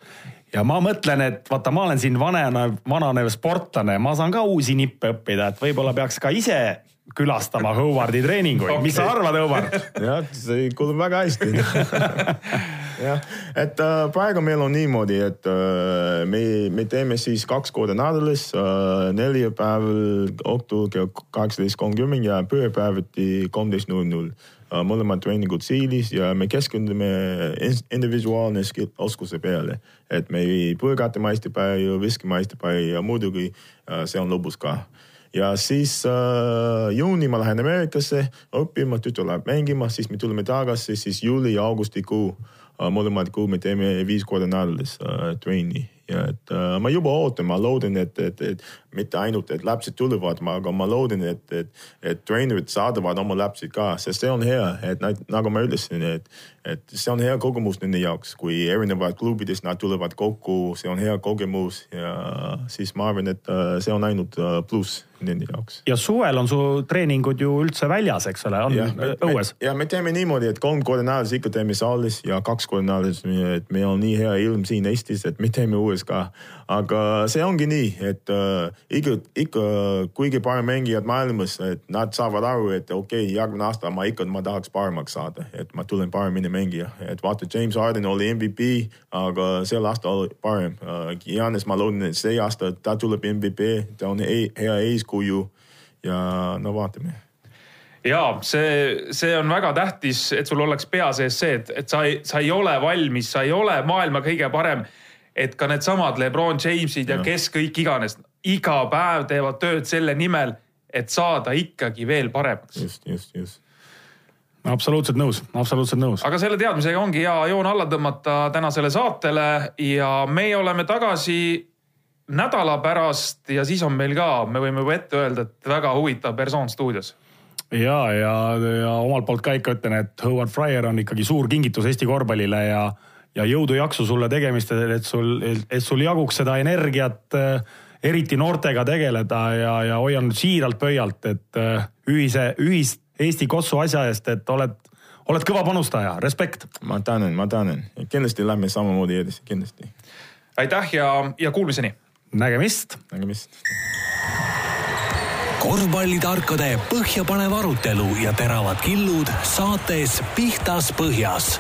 ja ma mõtlen, et vaata, ma olen siin vananev, vananev sportlane, ma saan ka uusi nippe õppida, et võib-olla peaks ka ise külastama Howardi treeninguid okay., mis sa arvad, Howard? jah, see kuulub väga hästi jah, et äh, praegu meil on niimoodi, et äh, me, me teeme siis kaks korda nädalas äh,, neljapäeval õhtul kell kaheksateist kolmkümmend ja pühapäeviti kolmteist null null äh, mõlemad treeningud siilis ja me keskendume individuaalne oskuse peale. et me ei põrgata meistripäevi, viskemeistripäevi ja muidugi äh, see on lõbus ka ja siis äh, juuni ma lähen Ameerikasse õppima, tütar läheb mängima, siis me tuleme tagasi, siis juuli ja augustikuu äh, mõlemad kuu me teeme viis korda nädalas äh, trenni ja et äh, ma juba ootan, ma loodan, et, et, et mitte ainult, et lapsed tulevad, aga ma loodan, et, et, et treenerid saadavad oma lapsed ka, sest see on hea, et nagu ma ütlesin, et, et see on hea kogemus nende jaoks, kui erinevad klubidest nad tulevad kokku, see on hea kogemus ja siis ma arvan, et äh, see on ainult äh, pluss nende jaoks. ja suvel on su treeningud ju üldse väljas, eks ole, on ja, õues? ja me teeme niimoodi, et kolm korda nädalas ikka teeme saalis ja kaks korda nädalas, et meil on nii hea ilm siin Eestis, et me teeme õues ka. aga see ongi nii, et äh, ikka, ikka kuigi parem mängijad maailmas, et nad saavad aru, et okei okay,, järgmine aasta ma ikka, ma tahaks paremaks saada, et ma tulen paremini mängija, et vaata, James Harden oli MVP, aga sel aastal oli parem uh,. Giannis, ma loodan, et see aasta ta tuleb MVP, ta on hea eeskuju ja no vaatame ja see, see on väga tähtis, et sul oleks pea sees see, et, et sa ei, sa ei ole valmis, sa ei ole maailma kõige parem. et ka needsamad Lebron Jamesid ja, ja kes kõik iganes, iga päev teevad tööd selle nimel, et saada ikkagi veel paremaks. just, just, just absoluutselt nõus, absoluutselt nõus. aga selle teadmisega ongi hea joon alla tõmmata tänasele saatele ja meie oleme tagasi nädala pärast ja siis on meil ka, me võime juba ette öelda, et väga huvitav persoon stuudios ja, ja, ja omalt poolt ka ikka ütlen, et Howard Fryer on ikkagi suur kingitus Eesti korvpallile ja, ja jõudu-jaksu sulle tegemistel, et sul, et sul jaguks seda energiat äh, eriti noortega tegeleda ja, ja hoian siiralt pöialt, et äh, ühise, ühist Eesti kossu asja eest, et oled, oled kõva panustaja, respekt. ma tänan, ma tänan, kindlasti lähme samamoodi edasi, kindlasti. aitäh ja, ja kuulmiseni. Nägemist. nägemist korvpallitarkade põhjapanev arutelu ja teravad killud saates Pihtas Põhjas